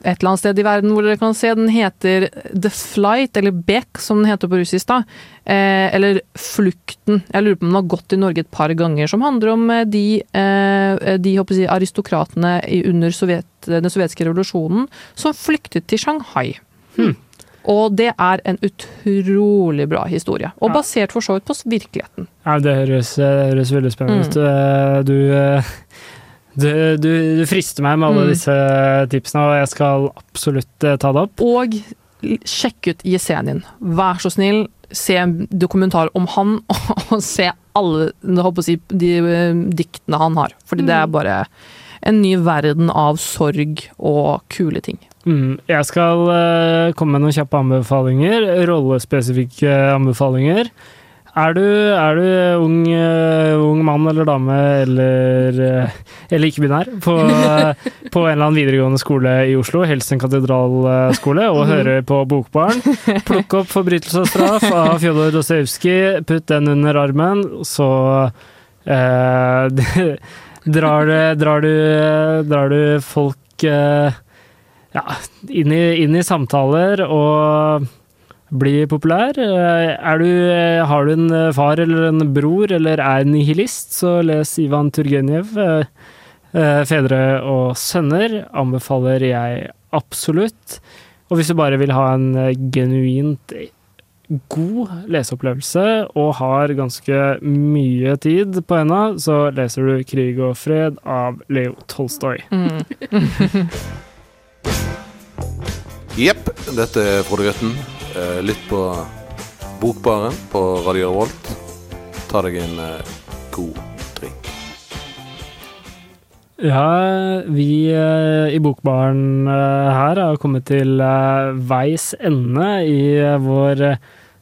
et eller annet sted i verden hvor dere kan se. Den heter The Flight, eller Beck som den heter på russisk. da. Eh, eller Flukten. Jeg lurer på om den har gått i Norge et par ganger. Som handler om eh, de, eh, de jeg, aristokratene under Sovjet, den sovjetiske revolusjonen som flyktet til Shanghai. Hmm. Og det er en utrolig bra historie. Og basert for så vidt på virkeligheten. Ja, det høres, det høres veldig spennende ut. Mm. Eh, Du, eh, du, du, du frister meg med alle Mm. disse tipsene, og jeg skal absolutt eh, ta det opp. Og sjekk ut Jesenin. Vær så snill. se en dokumentar om han *laughs* og se alle si, de eh, diktene han har. Fordi det er Mm. bare en ny verden av sorg og kule ting. Mm, jeg skal uh, komme med noen kjappe anbefalinger. Rollespesifikke anbefalinger. Er du, er du ung, uh, ung mann eller dame eller, uh, eller ikke-binær på, eh, *laughs* på en eller annen videregående skole i Oslo, helst en katedralskole, og Mhm. hører på Bokbarn, plukk opp 'Forbrytelse og straff' av Fjodor Dostojevskij, putt den under armen, så eh, *laughs* drar, du, drar, du, drar du folk eh, ja, inn i, inn i samtaler og bli populær. Eh, du, eh, har du en eh, far eller en bror eller er nihilist, så les Ivan Turgenev. 'Fedre og sønner' anbefaler jeg absolutt. Og hvis du bare vil ha en genuint god leseopplevelse og har ganske mye tid på henda, så leser du 'Krig og fred' av Leo Tolstoy. Mm. *laughs* Jepp, dette er Frode Grøtten. Eh, Lytt på Bokbaren på Radio Revolt. Ta deg en eh, god drink. Ja, vi eh, i Bokbaren her har kommet til veis ende i vår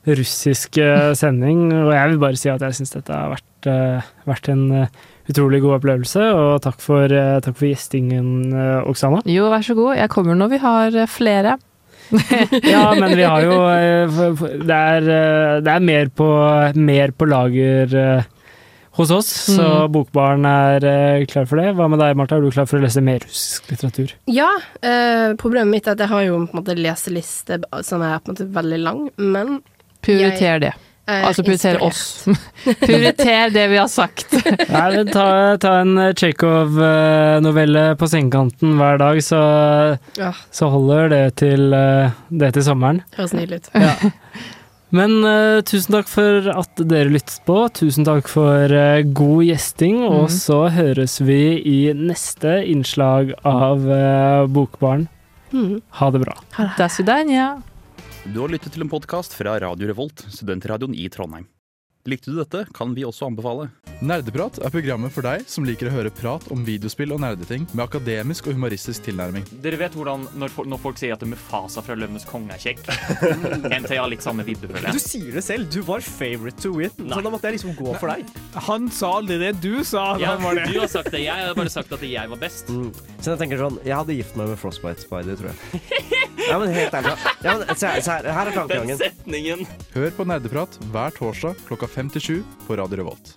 russiske sending, og jeg vil bare si at jeg syns dette har vært, vært en utrolig god opplevelse, og takk for, eh, takk for gjestingen, eh, Oksana. Jo, vær så god. Jeg kommer når vi har eh, flere. *laughs* Ja, men vi har jo Det er, det er mer, på, mer på lager hos oss, så Mm. Bokbaren er klar for det. Hva med deg, Martha? Er du klar for å lese mer russisk litteratur? Ja, eh, problemet mitt er at jeg har jo på en måte leseliste som er på en måte veldig lang, men Prioriter det. Eh, altså prioritere oss. *laughs* Prioriter det vi har sagt. *laughs* Nei, ta, ta en eh, Chekhov-novelle eh, på sengekanten hver dag, så, ja. så holder det til, det til sommeren. Høres nydelig ut. Ja. Men uh, tusen takk for at dere lyttet på. Tusen takk for uh, god gjesting. Mm. Og så høres vi i neste innslag av uh, Bokbarn. Mm. Ha det bra. Ha det. Du har lyttet til en podkast fra Radio Revolt, studentradioen i Trondheim. Likte du dette, kan vi også anbefale. Nerdeprat er programmet for deg som liker å høre prat om videospill og nerdeting med akademisk og humoristisk tilnærming. Dere vet hvordan når, fol- når folk sier at Mufasa fra Løvenes konge er kjekk? *laughs* NT har litt samme vibbe, føler Du sier det selv. Du var favorite to win. Så da måtte jeg liksom gå for deg. Han sa aldri det du sa. Ja, var det. du har sagt det. Jeg har bare sagt at jeg var best. Mm. Så jeg tenker sånn Jeg hadde gift meg med Frostbite Spider, tror jeg. *laughs* Ja, men helt ærlig. Ja, men, se, se her, her er tankegangen. setningen. Hør på Nerdeprat hver torsdag klokka fem til sju på Radio Revolt.